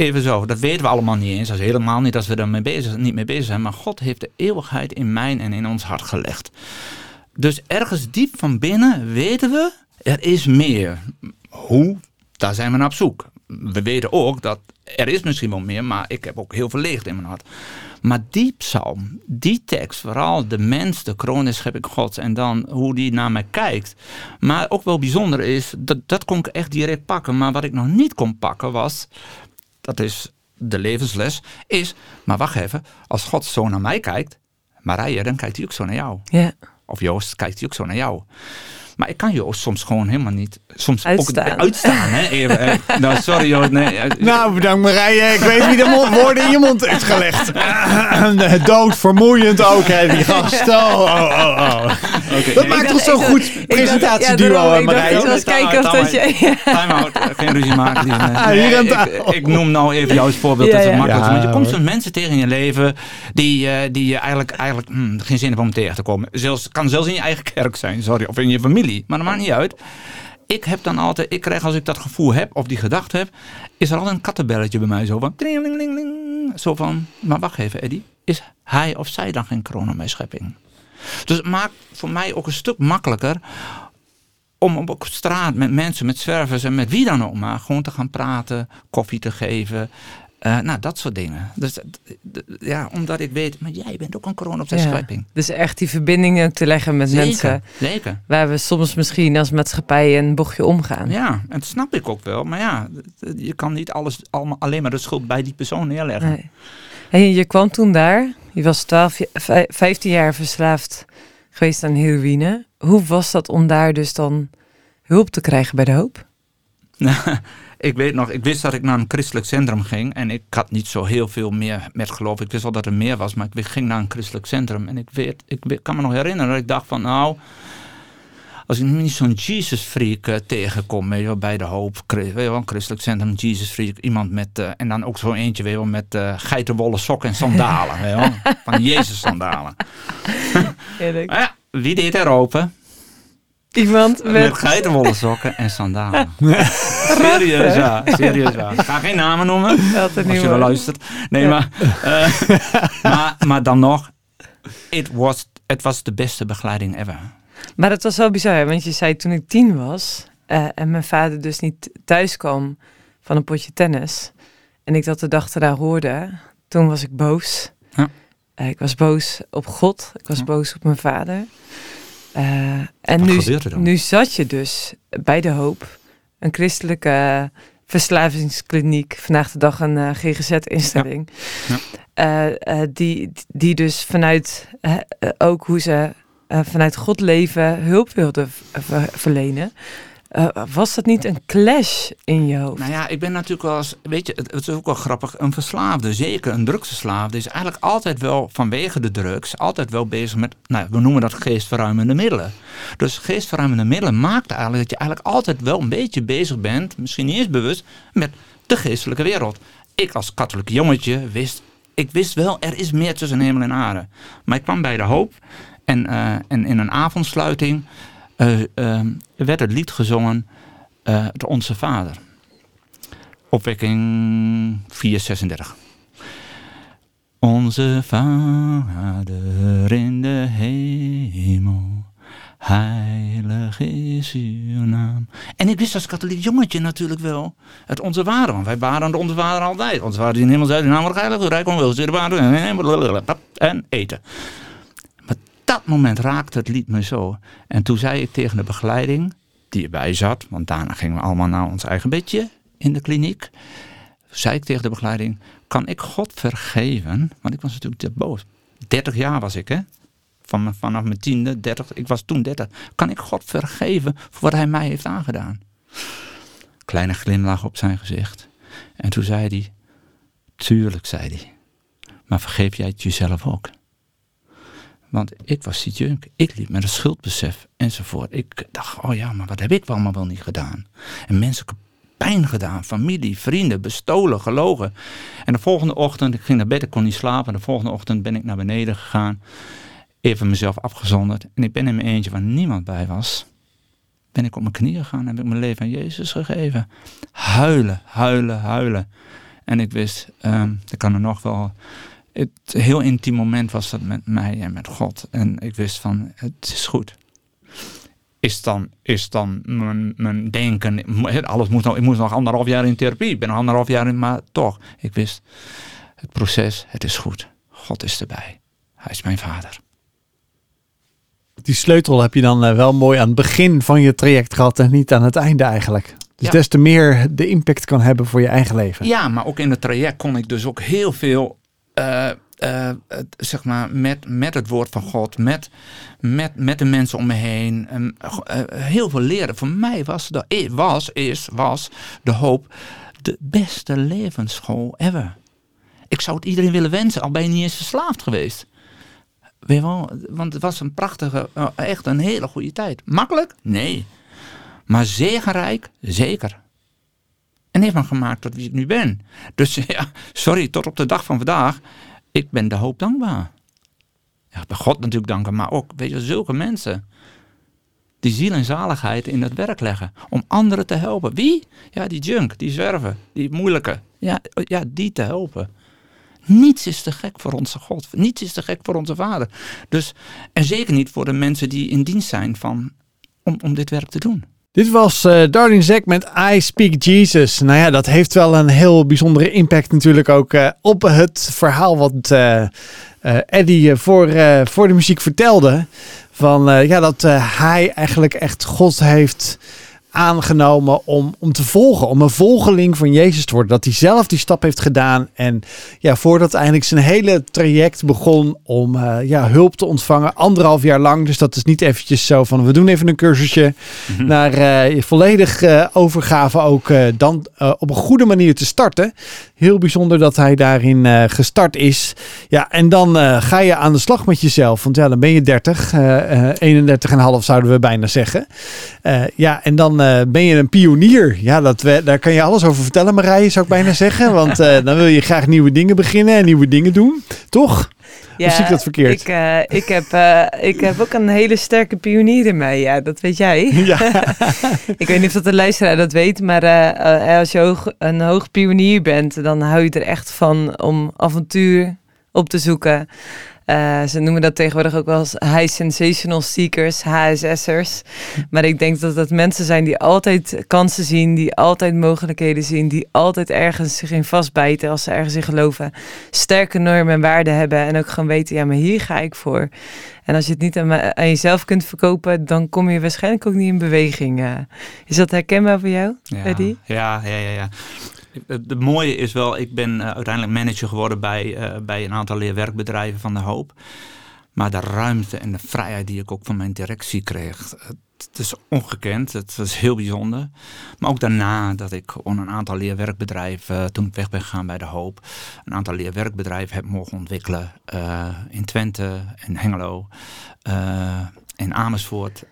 Even zo, dat weten we allemaal niet eens. Dat is helemaal niet dat we er bezig, niet mee bezig zijn. Maar God heeft de eeuwigheid in mijn en in ons hart gelegd. Dus ergens diep van binnen weten we, er is meer. Hoe? Daar zijn we naar op zoek. We weten ook dat er is misschien wel meer, maar ik heb ook heel veel leegte in mijn hart. Maar die psalm, die tekst, vooral de mens, de kroon is ik gods en dan hoe die naar mij kijkt. Maar ook wel bijzonder is, dat, dat kon ik echt direct pakken. Maar wat ik nog niet kon pakken was dat is de levensles, is, maar wacht even, als God zo naar mij kijkt, Marije, dan kijkt hij ook zo naar jou. Ja. Of Joost kijkt hij ook zo naar jou. Maar ik kan Joost soms gewoon helemaal niet. Soms uitstaan. ook uitstaan. Hè? Even, *laughs* nou, sorry Joost. Nee. Nou, bedankt Marije. Ik weet wie de woorden in je mond heeft gelegd. *laughs* *laughs* Dood, vermoeiend ook, hè, die gast. Oh, oh, oh. Okay. Dat maakt toch zo goed presentatieduo, ja, Marije. Ik was kijken of dat je... Time out, geen ruzie maken. Nee, ik, ik, noem nou even jou als voorbeeld. dat het makkelijk Want je komt soms mensen tegen in je leven die, uh, die je eigenlijk, eigenlijk hmm, geen zin hebben om tegen te komen. Zelfs, kan zelfs in je eigen kerk zijn, sorry. Of in je familie. Maar dat maakt niet uit. Ik heb dan altijd, ik krijg als ik dat gevoel heb of die gedachte heb, is er altijd een kattenbelletje bij mij zo van, zo van, maar wacht even Eddie, is hij of zij dan geen kroon op mijn schepping? Dus het maakt voor mij ook een stuk makkelijker om op straat met mensen, met zwervers en met wie dan ook maar, gewoon te gaan praten, koffie te geven, Uh, nou, dat soort dingen. Dus ja, omdat ik weet, maar jij bent ook een de ja. Dus echt die verbindingen te leggen met zeker, mensen. Zeker. Waar we soms misschien als maatschappij een bochtje omgaan. Ja, en dat snap ik ook wel. Maar ja, je kan niet alles allemaal alleen maar de schuld bij die persoon neerleggen. Nee. En je kwam toen daar, je was 12, 15 jaar verslaafd geweest aan heroïne. Hoe was dat om daar dus dan hulp te krijgen bij de hoop? *laughs* ik weet nog, ik wist dat ik naar een christelijk centrum ging. En ik had niet zo heel veel meer met geloof. Ik wist wel dat er meer was, maar ik ging naar een christelijk centrum. En ik, weet, ik kan me nog herinneren dat ik dacht van nou... Als ik niet zo'n Jesus freak uh, tegenkom, weet je wel, bij de hoop, weet je wel, een christelijk centrum, Jesus freak, iemand met, uh, en dan ook zo eentje, weet je wel, met uh, geitenwolle sokken en sandalen, weet je wel, *laughs* van Jezus sandalen. *laughs* ja, wie deed er open? Iemand met... Met geitenwolle sokken en sandalen. *laughs* serieus ja, serieus ja. Ik ga geen namen noemen, Dat als je wel luistert. Nee, maar, uh, *laughs* maar, maar dan nog, it was, het was de beste begeleiding ever. Maar het was wel bizar, want je zei toen ik tien was uh, en mijn vader dus niet thuis kwam van een potje tennis en ik dat de dag erna hoorde, toen was ik boos. Ja. Uh, ik was boos op God, ik was Ja. boos op mijn vader. Uh, en Wat nu, nu zat je dus bij de hoop, een christelijke verslavingskliniek, vandaag de dag een uh, GGZ-instelling, Ja. uh, die, die dus vanuit ook hoe ze vanuit God leven hulp wilde ver verlenen. Uh, was dat niet een clash in je hoofd? Nou ja, ik ben natuurlijk wel eens, weet je, het, is ook wel grappig, een verslaafde, zeker een drugsverslaafde, is eigenlijk altijd wel vanwege de drugs, altijd wel bezig met, nou, we noemen dat geestverruimende middelen. Dus geestverruimende middelen maakt eigenlijk dat je eigenlijk altijd wel een beetje bezig bent, misschien niet eens bewust, met de geestelijke wereld. Ik als katholiek jongetje wist, ik wist wel, er is meer tussen hemel en aarde. Maar ik kwam bij de hoop en, uh, en in een avondsluiting werd het lied gezongen, het Onze Vader. Opwekking 436. Onze Vader in de hemel, heilig is uw naam. En ik wist als katholiek jongetje natuurlijk wel het Onze Vader, want wij waren de Onze Vader altijd. Onze Vader in de hemel zei, uw naam heilig, uw rijk de en eten dat moment raakte het lied me zo. En toen zei ik tegen de begeleiding, die erbij zat, want daarna gingen we allemaal naar ons eigen bedje in de kliniek. Zei ik tegen de begeleiding, kan ik God vergeven? Want ik was natuurlijk te boos. 30 jaar was ik, hè? Van, vanaf mijn tiende, 30, ik was toen 30. Kan ik God vergeven voor wat hij mij heeft aangedaan? Kleine glimlach op zijn gezicht. En toen zei hij, tuurlijk, zei hij. Maar vergeef jij het jezelf ook? Want ik was die junk. Ik liep met een schuldbesef enzovoort. Ik dacht, oh ja, maar wat heb ik allemaal wel niet gedaan? En mensen pijn gedaan. Familie, vrienden, bestolen, gelogen. En de volgende ochtend, ik ging naar bed, ik kon niet slapen. De volgende ochtend ben ik naar beneden gegaan. Even mezelf afgezonderd. En ik ben in mijn eentje waar niemand bij was. Ben ik op mijn knieën gegaan en heb ik mijn leven aan Jezus gegeven. Huilen, huilen, huilen. En ik wist, um, kan er nog wel het heel intiem moment was dat met mij en met God. En ik wist van, het is goed. Is dan, is dan mijn, mijn denken, alles moet nog, ik moest nog anderhalf jaar in therapie. Ik ben nog anderhalf jaar in, maar toch. Ik wist, het proces, het is goed. God is erbij. Hij is mijn vader. Die sleutel heb je dan uh, wel mooi aan het begin van je traject gehad en niet aan het einde eigenlijk. Dus ja. des te meer de impact kan hebben voor je eigen leven. Ja, maar ook in het traject kon ik dus ook heel veel uh, uh, zeg maar, met, met het woord van God, met, met, met de mensen om me heen, um, uh, heel veel leren. Voor mij was, de, was, is, was de hoop de beste levensschool ever. Ik zou het iedereen willen wensen, al ben je niet eens verslaafd geweest. Weet want het was een prachtige, echt een hele goede tijd. Makkelijk? Nee. Maar zegenrijk? Zeker. En heeft me gemaakt tot wie ik nu ben. Dus *laughs* ja, sorry, tot op de dag van vandaag. Ik ben de hoop dankbaar. Ja, bij God natuurlijk danken, maar ook, weet je, zulke mensen. Die ziel en zaligheid in het werk leggen. Om anderen te helpen. Wie? Ja, die junk, die zwerven, die moeilijke. Ja, ja, die te helpen. Niets is te gek voor onze God. Niets is te gek voor onze Vader. Dus, en zeker niet voor de mensen die in dienst zijn van, om, om dit werk te doen. Dit was uh, Darlene Zek met I Speak Jesus. Nou ja, dat heeft wel een heel bijzondere impact natuurlijk ook uh, op het verhaal wat uh, Eddie voor, voor de muziek vertelde. Van ja, dat hij eigenlijk echt God heeft aangenomen om, om te volgen, om een volgeling van Jezus te worden. Dat hij zelf die stap heeft gedaan. En ja, voordat eigenlijk zijn hele traject begon om uh, ja, hulp te ontvangen, anderhalf jaar lang. Dus dat is niet eventjes zo van we doen even een cursusje. Mm-hmm. Naar uh, volledig uh, overgave ook dan op een goede manier te starten. Heel bijzonder dat hij daarin gestart is. Ja, en dan ga je aan de slag met jezelf. Want ja, dan ben je 30, 31 en half zouden we bijna zeggen. ja, en dan uh, ben je een pionier. Ja, dat we, daar kan je alles over vertellen, Marije, zou ik bijna zeggen. *laughs* Want uh, dan wil je graag nieuwe dingen beginnen en nieuwe dingen doen. Toch? Ja, of zie ik dat verkeerd? Ik, uh, ik, heb, ik heb ook een hele sterke pionier in mij. Ja, dat weet jij. *laughs* Ja. *laughs* ik weet niet of dat de luisteraar dat weet. Maar als je hoog, een hoog pionier bent, dan hou je er echt van om avontuur op te zoeken. Uh, ze noemen dat tegenwoordig ook wel als high sensational seekers, HSS'ers. Maar ik denk dat dat mensen zijn die altijd kansen zien, die altijd mogelijkheden zien, die altijd ergens zich in vastbijten als ze ergens in geloven. Sterke normen en waarden hebben en ook gewoon weten, ja, maar hier ga ik voor. En als je het niet aan, aan jezelf kunt verkopen, dan kom je waarschijnlijk ook niet in beweging. Uh, is dat herkenbaar voor jou, ja, Eddie? Ja, ja, ja, ja. Het mooie is wel, ik ben uh, uiteindelijk manager geworden bij, uh, bij een aantal leerwerkbedrijven van de Hoop. Maar de ruimte en de vrijheid die ik ook van mijn directie kreeg, het is ongekend. Het is heel bijzonder. Maar ook daarna dat ik een aantal leerwerkbedrijven, uh, toen ik weg ben gegaan bij de Hoop, een aantal leerwerkbedrijven heb mogen ontwikkelen in Twente, in Hengelo, in Amersfoort.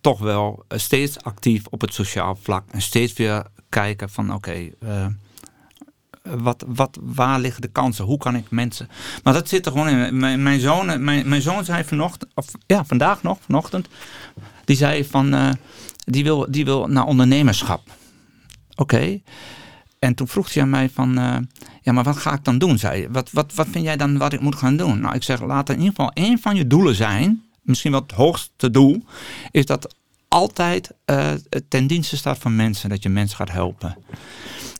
toch wel steeds actief op het sociaal vlak en steeds weer kijken van oké, eh, wat, wat, waar liggen de kansen? Hoe kan ik mensen... Maar dat zit er gewoon in. Mijn, mijn, zoon, mijn, mijn zoon zei vanochtend, of ja, vandaag nog, vanochtend, die zei van, die, wil, die wil naar ondernemerschap. Oké. En toen vroeg hij aan mij van, ja, maar wat ga ik dan doen? Zei wat, wat, wat vind jij dan wat ik moet gaan doen? Nou, ik zeg, laat in ieder geval één van je doelen zijn, misschien wel het hoogste doel, is dat altijd uh, ten dienste staat van mensen, dat je mensen gaat helpen.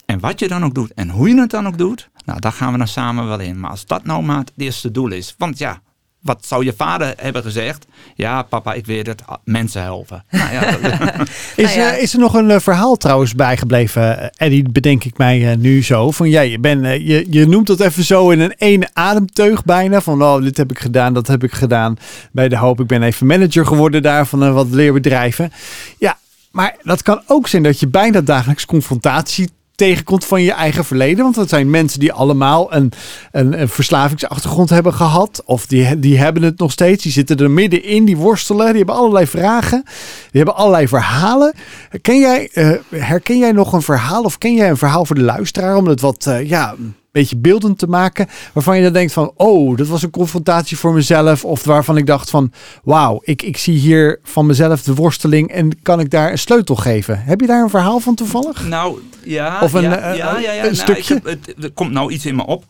En wat je dan ook doet en hoe je het dan ook doet, nou, daar gaan we dan samen wel in. Maar als dat nou maar het eerste doel is, want ja, wat zou je vader hebben gezegd? Ja, papa, ik weet het, mensen helpen. *laughs* Nou ja, *laughs* is, nou is, er nog een uh, verhaal trouwens bijgebleven, uh, Eddie, bedenk ik mij uh, nu zo. Van jij, je, ben, je, je noemt dat even zo in een ene ademteug bijna. Van oh, dit heb ik gedaan, dat heb ik gedaan bij de hoop. Ik ben even manager geworden daar van wat leerbedrijven. Ja, maar dat kan ook zijn dat je bijna dagelijks confrontatie tegenkomt van je eigen verleden. Want dat zijn mensen die allemaal een, een, een, verslavingsachtergrond hebben gehad. Of die, die hebben het nog steeds. Die zitten er middenin, die worstelen. Die hebben allerlei vragen. Die hebben allerlei verhalen. Ken jij, uh, herken jij nog een verhaal? Of ken jij een verhaal voor de luisteraar? Om het wat, uh, ja beetje beeldend te maken. Waarvan je dan denkt van, oh, dat was een confrontatie voor mezelf. Of waarvan ik dacht van, wauw, ik, ik zie hier van mezelf de worsteling en kan ik daar een sleutel geven. Heb je daar een verhaal van toevallig? Nou, ja. Of een, ja, uh, ja, ja, een nou, stukje? Heb, het, er komt nou iets in me op.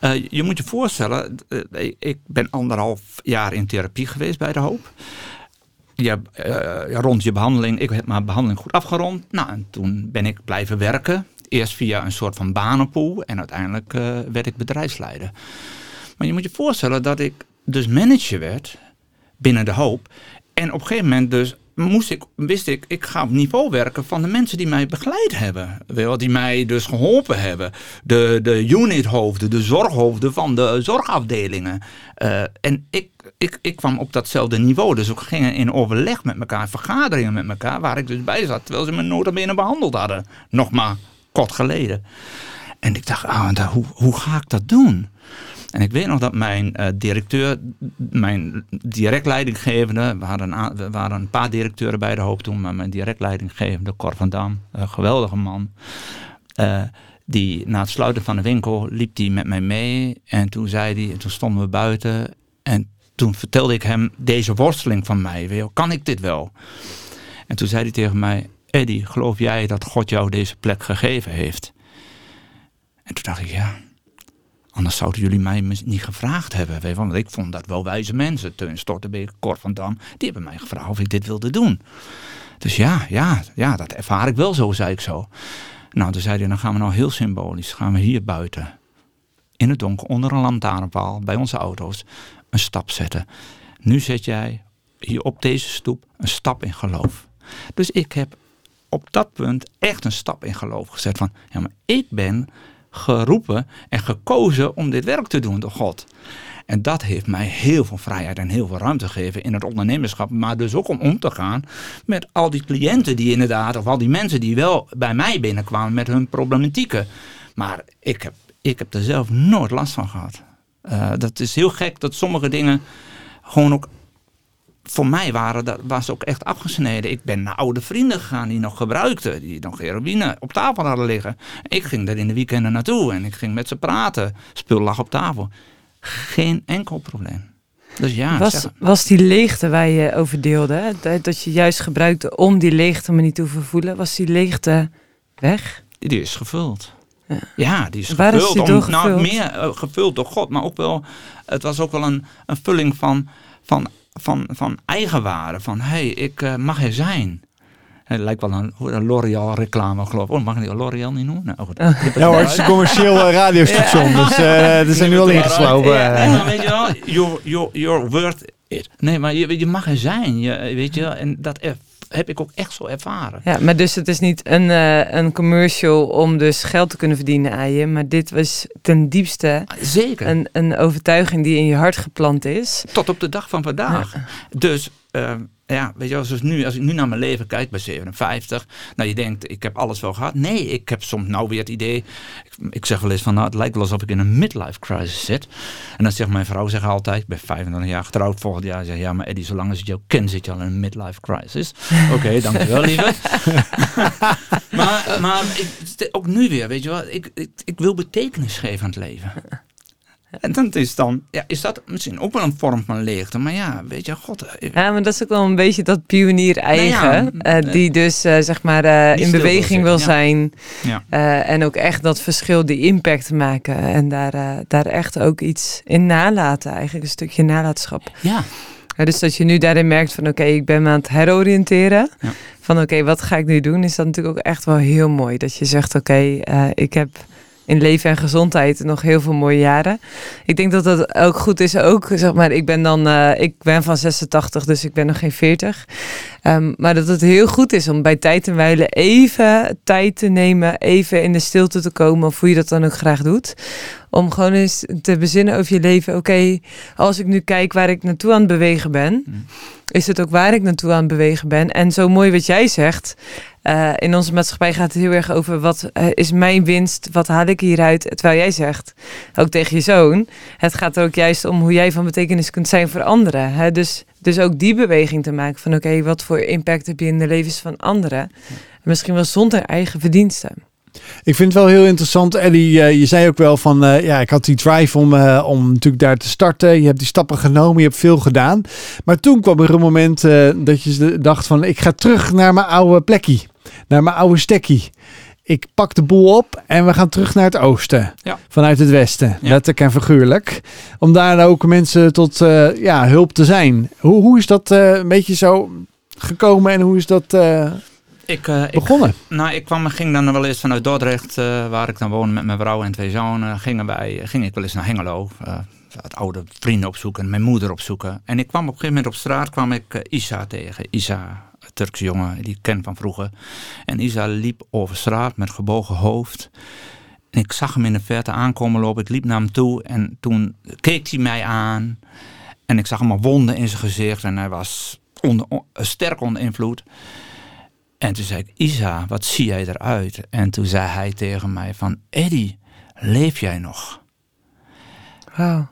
Uh, je moet je voorstellen, uh, ik ben anderhalf jaar in therapie geweest bij de hoop. Je, rond je behandeling, ik heb mijn behandeling goed afgerond. Nou, en toen ben ik blijven werken eerst via een soort van banenpool en uiteindelijk uh, werd ik bedrijfsleider. Maar je moet je voorstellen dat ik dus manager werd binnen de hoop. En op een gegeven moment dus moest ik, wist ik, ik ga op niveau werken van de mensen die mij begeleid hebben. Wel, die mij dus geholpen hebben. De, de unithoofden, de zorghoofden van de zorgafdelingen. Uh, en ik, ik, ik kwam op datzelfde niveau. Dus we gingen in overleg met elkaar, vergaderingen met elkaar, waar ik dus bij zat. Terwijl ze me nooit binnen behandeld hadden. Nog maar kort geleden. En ik dacht, ah, hoe, hoe ga ik dat doen? En ik weet nog dat mijn uh, directeur, mijn direct leidinggevende, we hadden, waren een paar directeuren bij de hoop toen, maar mijn direct leidinggevende, Cor van Dam, een geweldige man, uh, die na het sluiten van de winkel liep hij met mij mee. En toen zei hij, toen stonden we buiten en toen vertelde ik hem deze worsteling van mij. Kan ik dit wel? En toen zei hij tegen mij, Eddie, geloof jij dat God jou deze plek gegeven heeft? En toen dacht ik, ja, Anders zouden jullie mij niet gevraagd hebben. Weet want ik vond dat wel wijze mensen. Teun Stortenbeek, Cor van Dam. Die hebben mij gevraagd of ik dit wilde doen. Dus ja, ja, ja, dat ervaar ik wel zo, zei ik zo. Nou, toen zei hij, dan gaan we nou heel symbolisch. Gaan we hier buiten, in het donker, onder een lantaarnpaal, bij onze auto's, een stap zetten. Nu zet jij hier op deze stoep een stap in geloof. Dus ik heb op dat punt echt een stap in geloof gezet. Van, ja, maar ik ben geroepen en gekozen om dit werk te doen door God. En dat heeft mij heel veel vrijheid en heel veel ruimte gegeven in het ondernemerschap. Maar dus ook om om te gaan met al die cliënten die inderdaad, of al die mensen die wel bij mij binnenkwamen met hun problematieken. Maar ik heb, ik heb er zelf nooit last van gehad. Uh, dat is heel gek dat sommige dingen gewoon ook voor mij waren, dat was ook echt afgesneden. Ik ben naar oude vrienden gegaan die nog gebruikten, die nog heroïne op tafel hadden liggen. Ik ging daar in de weekenden naartoe en ik ging met ze praten. Spul lag op tafel. Geen enkel probleem. Dus ja, was, was die leegte waar je over deelde, dat je juist gebruikte om die leegte me niet te voelen, was die leegte weg? Die is gevuld. Ja, ja die is Waar gevuld. Is die om, nou, meer uh, gevuld door God, maar ook wel, het was ook wel een, een vulling van, van van, van eigenwaarde. Van hé, hey, ik uh, mag er zijn. Het lijkt wel een, een L'Oreal reclame, geloof ik. Oh, mag ik L'Oreal niet noemen? Nou, goed. Ja hoor, het is een commercieel uh, radiostation. ja. Dus uh, er zijn nu al ingeslopen. Ja, weet je wel, you're, you're worth it. Nee, maar je, je mag er zijn. Je, weet je, en dat heb ik ook echt zo ervaren. Ja, maar dus het is niet een, uh, een commercial om dus geld te kunnen verdienen aan je. Maar dit was ten diepste Zeker. Een, een overtuiging die in je hart geplant is. Tot op de dag van vandaag. Dus uh, ja, weet je wel, nu, als ik nu naar mijn leven kijk bij 57, nou je denkt, ik heb alles wel gehad. Nee, ik heb soms nou weer het idee, ik, ik zeg wel eens van, nou het lijkt wel alsof ik in een midlife crisis zit. En dan zegt mijn vrouw zegt altijd, ik ben 25 jaar getrouwd, volgend jaar zeg ja, maar Eddie, zolang als ik jou ken zit je al in een midlife crisis. *laughs* Oké, okay, dankjewel lieve. *laughs* maar maar ik, ook nu weer, weet je wel, ik, ik, ik wil betekenis geven aan het leven. En dan is, dan, ja, is dat misschien ook wel een vorm van leegte. Maar ja, weet je, god. Eh, ja, maar dat is ook wel een beetje dat pionier eigen. Nou eh, die dus, uh, zeg maar, in beweging wil zijn. Ja. en ook echt dat verschil, die impact maken. En daar, daar echt ook iets in nalaten. Eigenlijk een stukje nalatenschap. Ja. dus dat je nu daarin merkt van, oké, ik ben me aan het heroriënteren. Van, oké, wat ga ik nu doen? Is dat natuurlijk ook echt wel heel mooi. Dat je zegt, oké, ik heb in leven en gezondheid nog heel veel mooie jaren. Ik denk dat dat ook goed is. Ook zeg maar, ik ben dan, uh, ik ben van 86, dus ik ben nog geen 40. Um, ehm, maar dat het heel goed is om bij tijd en wijle even tijd te nemen, even in de stilte te komen, of hoe je dat dan ook graag doet. Om gewoon eens te bezinnen over je leven. Oké, als ik nu kijk waar ik naartoe aan het bewegen ben, mm. is het ook waar ik naartoe aan het bewegen ben. En zo mooi wat jij zegt. Uh, in onze maatschappij gaat het heel erg over wat uh, is mijn winst, wat haal ik hieruit. Terwijl jij zegt, ook tegen je zoon, het gaat er ook juist om hoe jij van betekenis kunt zijn voor anderen. Hè? Dus, dus ook die beweging te maken van oké, wat voor impact heb je in de levens van anderen. Misschien wel zonder eigen verdiensten. Ik vind het wel heel interessant, Ellie. Je zei ook wel van, uh, ja, ik had die drive om, uh, om natuurlijk daar te starten. Je hebt die stappen genomen, je hebt veel gedaan. Maar toen kwam er een moment dat je dacht van, ik ga terug naar mijn oude plekje. Naar mijn oude stekkie. Ik pak de boel op en we gaan terug naar het oosten. Ja. Vanuit het westen, ja. letterlijk en figuurlijk. Om daar ook mensen tot ja, hulp te zijn. Hoe, hoe is dat een beetje zo gekomen en hoe is dat ik, uh, begonnen? Ik, nou, ik kwam, ging dan wel eens vanuit Dordrecht, waar ik dan woonde met mijn vrouw en twee zonen, gingen wij, ging ik wel eens naar Hengelo. Het oude vrienden opzoeken, mijn moeder opzoeken. En ik kwam op een gegeven moment op straat, kwam ik Isa tegen. Isa, Turkse jongen, die ik ken van vroeger. En Isa liep over straat met gebogen hoofd. En ik zag hem in de verte aankomen lopen. Ik liep naar hem toe en toen keek hij mij aan. En ik zag allemaal wonden in zijn gezicht en hij was onder, sterk onder invloed. En toen zei ik, Isa, wat zie jij eruit? En toen zei hij tegen mij van, Eddie, leef jij nog? Wow.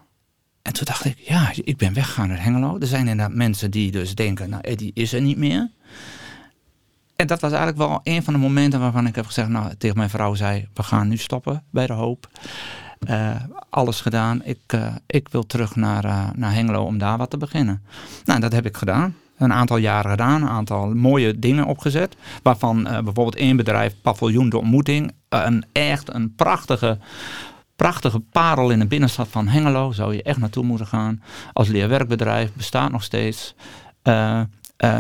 En toen dacht ik, ja, ik ben weggegaan naar Hengelo. Er zijn inderdaad mensen die dus denken, nou, Eddie is er niet meer. En dat was eigenlijk wel een van de momenten waarvan ik heb gezegd, nou, tegen mijn vrouw zei, we gaan nu stoppen bij de hoop. Uh, alles gedaan. Ik, uh, ik wil terug naar, uh, naar Hengelo om daar wat te beginnen. Nou, dat heb ik gedaan een aantal jaren gedaan, een aantal mooie dingen opgezet. Waarvan bijvoorbeeld één bedrijf, Paviljoen de Ontmoeting, een echt een prachtige prachtige parel in de binnenstad van Hengelo. Zou je echt naartoe moeten gaan. Als leerwerkbedrijf bestaat nog steeds. Uh,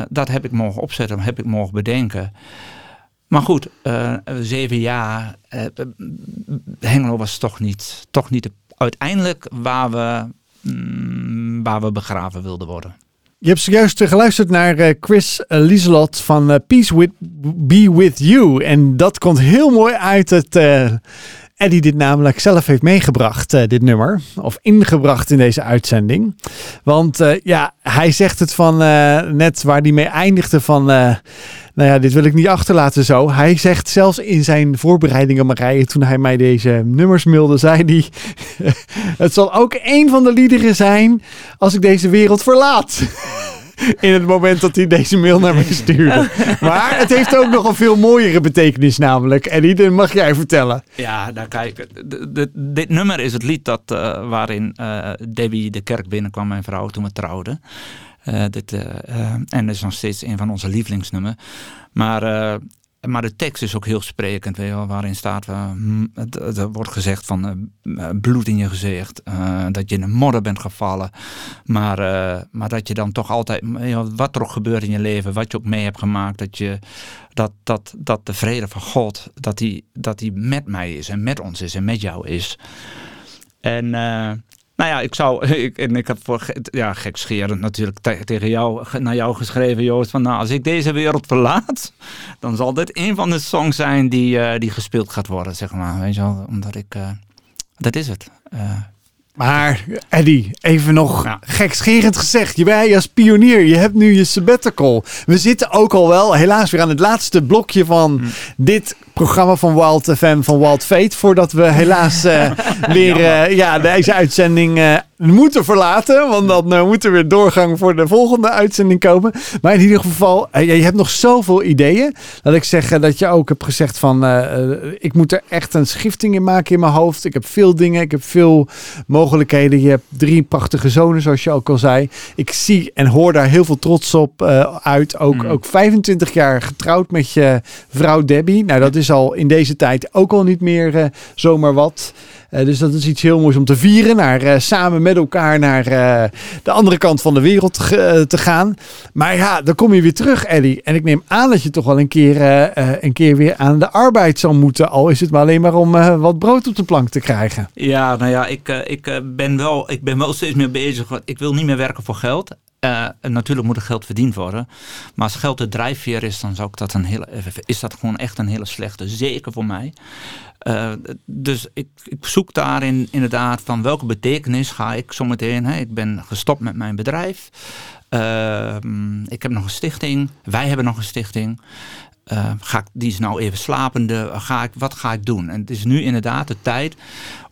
dat heb ik mogen opzetten, heb ik mogen bedenken. Maar goed, uh, zeven jaar. Hengelo was toch niet, toch niet uiteindelijk waar we, mm, waar we begraven wilden worden. Je hebt zojuist geluisterd naar Chris Lieselot van Peace with, Be With You. En dat komt heel mooi uit het Eddie dit namelijk zelf heeft meegebracht, uh, dit nummer. Of ingebracht in deze uitzending. Want uh, ja, hij zegt het van uh, net waar hij mee eindigde van... nou ja, dit wil ik niet achterlaten zo. Hij zegt zelfs in zijn voorbereidingen, Marije, toen hij mij deze nummers mailde, zei hij... *laughs* het zal ook een van de liederen zijn als ik deze wereld verlaat. *laughs* *laughs* in het moment dat hij deze mail naar me stuurde. *laughs* Maar het heeft ook nog een veel mooiere betekenis namelijk. En die mag jij vertellen. Ja, nou kijk, dit nummer is het lied dat, uh, waarin uh, Debbie de kerk binnenkwam, mijn vrouw, toen we trouwden. Uh, dit, en dat is nog steeds een van onze lievelingsnummers. Maar maar de tekst is ook heel sprekend, wel, waarin staat, uh, er wordt gezegd van uh, bloed in je gezicht, dat je in een modder bent gevallen, maar, maar dat je dan toch altijd, wat er ook gebeurt in je leven, wat je ook mee hebt gemaakt, dat, je, dat, dat, dat de vrede van God, dat die, dat die met mij is en met ons is en met jou is. En nou ja, ik zou, *laughs* ik, en ik heb voor, ja, gekscherend natuurlijk tegen jou, naar jou geschreven, Joost, van nou, als ik deze wereld verlaat, dan zal dit een van de songs zijn die, uh, die gespeeld gaat worden, zeg maar. Weet je wel, omdat ik, uh, dat is het. Uh, maar Eddie, even nog ja. gekscherend gezegd. Je bent als pionier, je hebt nu je sabbatical. We zitten ook al wel helaas weer aan het laatste blokje van hm. dit programma van Wild FM van Wild Fate. Voordat we helaas uh, *laughs* weer uh, ja, deze uitzending uh, moeten verlaten. Want dan uh, moet er weer doorgang voor de volgende uitzending komen. Maar in ieder geval, uh, je hebt nog zoveel ideeën. Dat ik zeg dat je ook hebt gezegd van... Ik moet er echt een schifting in maken in mijn hoofd. Ik heb veel dingen, ik heb veel mogelijkheden. Je hebt drie prachtige zonen, zoals je ook al zei. Ik zie en hoor daar heel veel trots op uit. Ook, mm. ook 25 jaar getrouwd met je vrouw Debbie. Nou, dat is al in deze tijd ook al niet meer zomaar wat. Uh, dus dat is iets heel moois om te vieren. Naar, uh, samen met elkaar naar uh, de andere kant van de wereld te gaan. Maar ja, dan kom je weer terug, Eddie. En ik neem aan dat je toch wel een keer, een keer weer aan de arbeid zal moeten. Al is het maar alleen maar om wat brood op de plank te krijgen. Ja, nou ja, ik, ik, ben wel, ik ben wel steeds meer bezig. Ik wil niet meer werken voor geld. Uh, natuurlijk moet er geld verdiend worden. Maar als geld de drijfveer is, dan zou ik dat een is dat gewoon echt een hele slechte. Zeker voor mij. Uh, dus ik, ik, zoek daarin inderdaad van welke betekenis ga ik zometeen. Hè? Ik ben gestopt met mijn bedrijf. Uh, ik heb nog een stichting. Wij hebben nog een stichting. Uh, ga ik, die is nou even slapende. Ga ik, wat ga ik doen? En het is nu inderdaad de tijd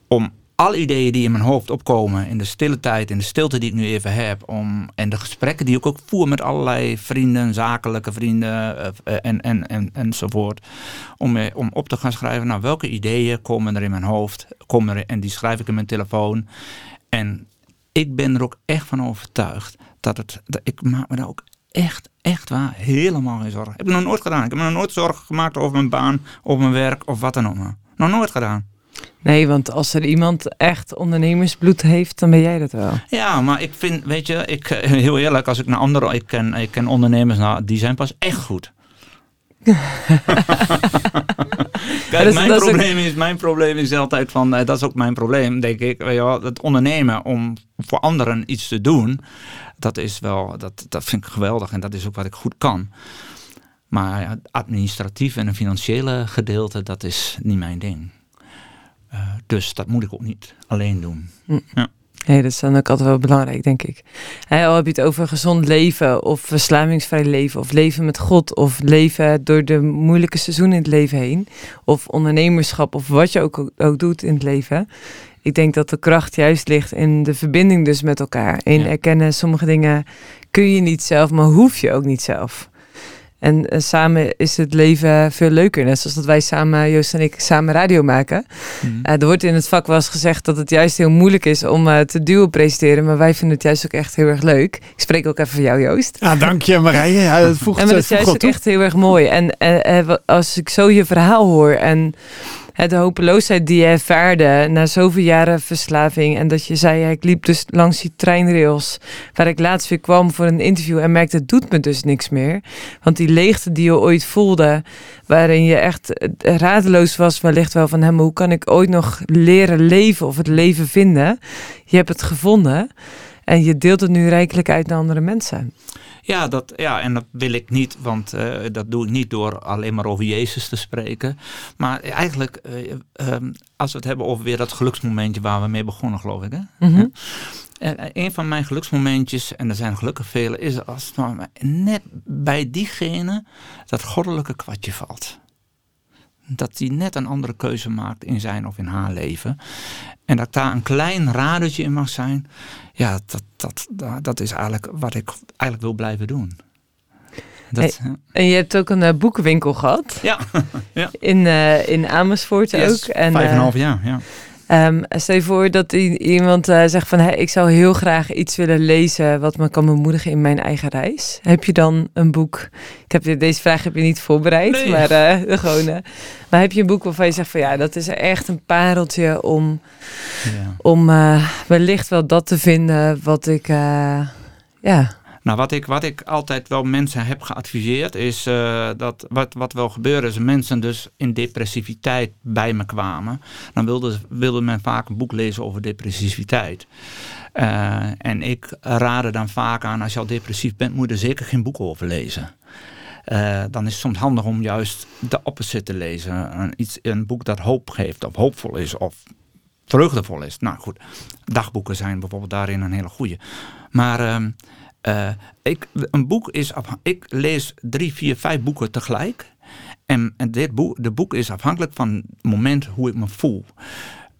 om alle ideeën die in mijn hoofd opkomen in de stille tijd, in de stilte die ik nu even heb, om, en de gesprekken die ik ook voer met allerlei vrienden, zakelijke vrienden uh, en, en, en, enzovoort, om, om op te gaan schrijven, nou welke ideeën komen er in mijn hoofd, komen er, en die schrijf ik in mijn telefoon. En ik ben er ook echt van overtuigd dat het, dat ik maak me daar ook echt, echt waar, helemaal geen zorgen. Heb ik nog nooit gedaan. Ik heb me nog nooit zorgen gemaakt over mijn baan, over mijn werk of wat dan ook. Nog nooit gedaan. Nee, want als er iemand echt ondernemersbloed heeft, dan ben jij dat wel. Ja, maar ik vind, weet je, ik, eh, heel eerlijk, als ik naar anderen, ik ken, ik ken ondernemers, nou, die zijn pas echt goed. *laughs* Kijk, mijn, probleem is, mijn probleem is altijd van, uh, dat is ook mijn probleem, denk ik. Weet je wel, het ondernemen om voor anderen iets te doen, dat is wel, dat, dat vind ik geweldig en dat is ook wat ik goed kan. Maar het administratief en een financiële gedeelte, dat is niet mijn ding. Dus dat moet ik ook niet alleen doen. Mm. Ja. Nee, dat is dan ook altijd wel belangrijk, denk ik. Hey, al heb je het over gezond leven of verslavingsvrij leven of leven met God of leven door de moeilijke seizoenen in het leven heen of ondernemerschap of wat je ook, ook doet in het leven. Ik denk dat de kracht juist ligt in de verbinding dus met elkaar. In erkennen, sommige dingen kun je niet zelf, maar hoef je ook niet zelf. En uh, samen is het leven veel leuker. Net zoals dat wij samen, Joost en ik, samen radio maken. Mm. Uh, er wordt in het vak wel eens gezegd dat het juist heel moeilijk is om uh, te duwen presenteren. Maar wij vinden het juist ook echt heel erg leuk. Ik spreek ook even voor jou, Joost. Ja, dank je Marije. Ja, dat *laughs* voegt, en maar dat is juist ook echt heel erg mooi. En als ik zo je verhaal hoor en de hopeloosheid die je ervaarde na zoveel jaren verslaving. En dat je zei, ik liep dus langs die treinrails waar ik laatst weer kwam voor een interview en merkte, het doet me dus niks meer. Want die leegte die je ooit voelde, waarin je echt radeloos was wellicht wel van, hoe kan ik ooit nog leren leven of het leven vinden? Je hebt het gevonden en je deelt het nu rijkelijk uit naar andere mensen. Ja, dat, ja, en dat wil ik niet, want uh, dat doe ik niet door alleen maar over Jezus te spreken. Maar eigenlijk, uh, um, als we het hebben over weer dat geluksmomentje waar we mee begonnen, geloof ik. Hè? Mm -hmm. uh, een van mijn geluksmomentjes, en er zijn gelukkig vele, is als het net bij diegene dat goddelijke kwartje valt. Dat die net een andere keuze maakt in zijn of in haar leven. En dat daar een klein radertje in mag zijn. Ja, dat, dat, dat is eigenlijk wat ik eigenlijk wil blijven doen. Dat, hey, en je hebt ook een uh, boekenwinkel gehad. Ja. *laughs* ja. In, uh, in Amersfoort yes, ook. En, vijf en een half jaar, ja. Um, stel je voor dat iemand uh, zegt van... Hey, ik zou heel graag iets willen lezen wat me kan bemoedigen in mijn eigen reis. Heb je dan een boek... Ik heb deze vraag heb je niet voorbereid, nee. maar uh, *laughs* gewoon... Uh, maar heb je een boek waarvan je zegt van ja, dat is echt een pareltje om, ja. om wellicht wel dat te vinden wat ik... ja... Nou, wat ik, wat ik altijd wel mensen heb geadviseerd is uh, dat wat, wat wel gebeurde is mensen dus in depressiviteit bij me kwamen. Dan wilde, wilde men vaak een boek lezen over depressiviteit. Uh, en ik raadde dan vaak aan als je al depressief bent moet je er zeker geen boek over lezen. Uh, dan is het soms handig om juist de opposite te lezen. Een, iets, een boek dat hoop geeft of hoopvol is of vreugdevol is. Nou goed, dagboeken zijn bijvoorbeeld daarin een hele goede. Maar... Uh, uh, ik, een boek is ik lees drie, vier, vijf boeken tegelijk. En, dit boek, de boek is afhankelijk van het moment hoe ik me voel.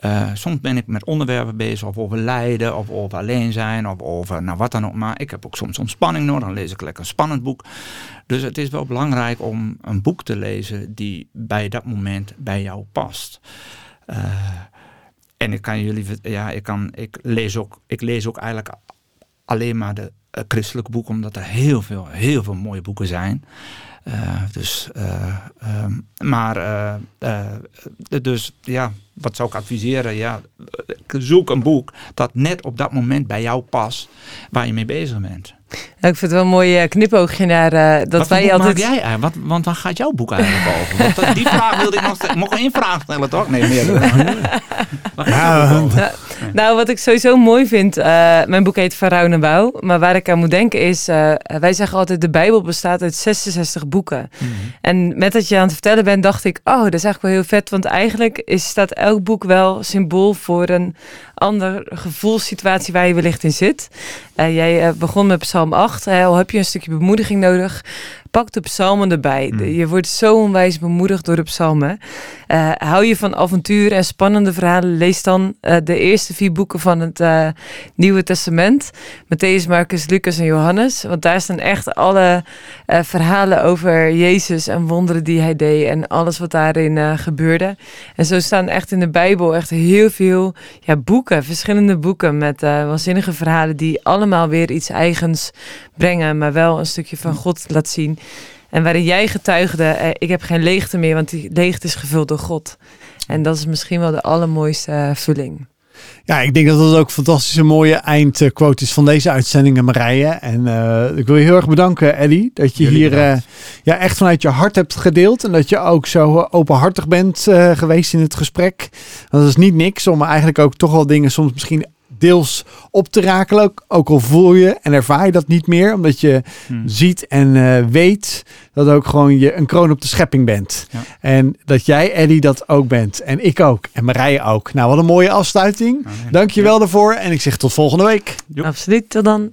Uh, soms ben ik met onderwerpen bezig, of over lijden, of over alleen zijn, of over nou wat dan ook. Maar ik heb ook soms ontspanning nodig, dan lees ik lekker een spannend boek. Dus het is wel belangrijk om een boek te lezen die bij dat moment bij jou past. Uh, en ik kan jullie, ja, ik, kan, ik, lees ook, ik lees ook eigenlijk alleen maar de uh, christelijke boeken, omdat er heel veel, heel veel mooie boeken zijn. Uh, dus, uh, um, maar, dus ja, wat zou ik adviseren? Ja, zoek een boek dat net op dat moment bij jou past, waar je mee bezig bent. Nou, ik vind het wel een mooi knipoogje naar uh, dat wat wij altijd. jij eigenlijk? Wat, want waar gaat jouw boek eigenlijk over? Want die vraag wilde ik nog stellen. Mocht ik één vraag stellen, toch? Nee, meer. nou, nou, wat ik sowieso mooi vind, uh, mijn boek heet Van Rouw naar Bouw. Maar waar ik aan moet denken is, uh, wij zeggen altijd de Bijbel bestaat uit 66 boeken. Mhm. Mm -hmm. En met dat je aan het vertellen bent, dacht ik, oh, dat is eigenlijk wel heel vet. Want eigenlijk is, staat elk boek wel symbool voor een ander gevoelssituatie waar je wellicht in zit. Uh, jij begon met Psalm 8. Hè, al heb je een stukje bemoediging nodig, pak de psalmen erbij. Mm. Je wordt zo onwijs bemoedigd door de psalmen. Uh, hou je van avonturen en spannende verhalen, lees dan uh, de eerste vier boeken van het uh, Nieuwe Testament. Matthäus, Marcus, Lucas en Johannes. Want daar staan echt alle verhalen over Jezus en wonderen die hij deed en alles wat daarin gebeurde. En zo staan echt in de Bijbel echt heel veel ja, boeken, verschillende boeken met waanzinnige verhalen die allemaal weer iets eigens brengen, maar wel een stukje van God laat zien. En waarin jij getuigde, eh, ik heb geen leegte meer, want die leegte is gevuld door God. En dat is misschien wel de allermooiste uh, vulling. Ja, ik denk dat dat ook een fantastische mooie eindquote is van deze uitzending, Marije. En uh, ik wil je heel erg bedanken, Eddie, dat je Jullie hier uh, ja, echt vanuit je hart hebt gedeeld. En dat je ook zo openhartig bent uh, geweest in het gesprek. Dat is niet niks om eigenlijk ook toch wel dingen soms misschien deels op te rakelen. Ook, ook al voel je en ervaar je dat niet meer. Omdat je hmm. ziet en uh, weet dat ook gewoon je een kroon op de schepping bent. Ja. En dat jij, Eddie, dat ook bent. En ik ook. En Marije ook. Nou, wat een mooie afsluiting. Nee. Dank je wel daarvoor. En ik zeg tot volgende week. Joep. Absoluut, tot dan.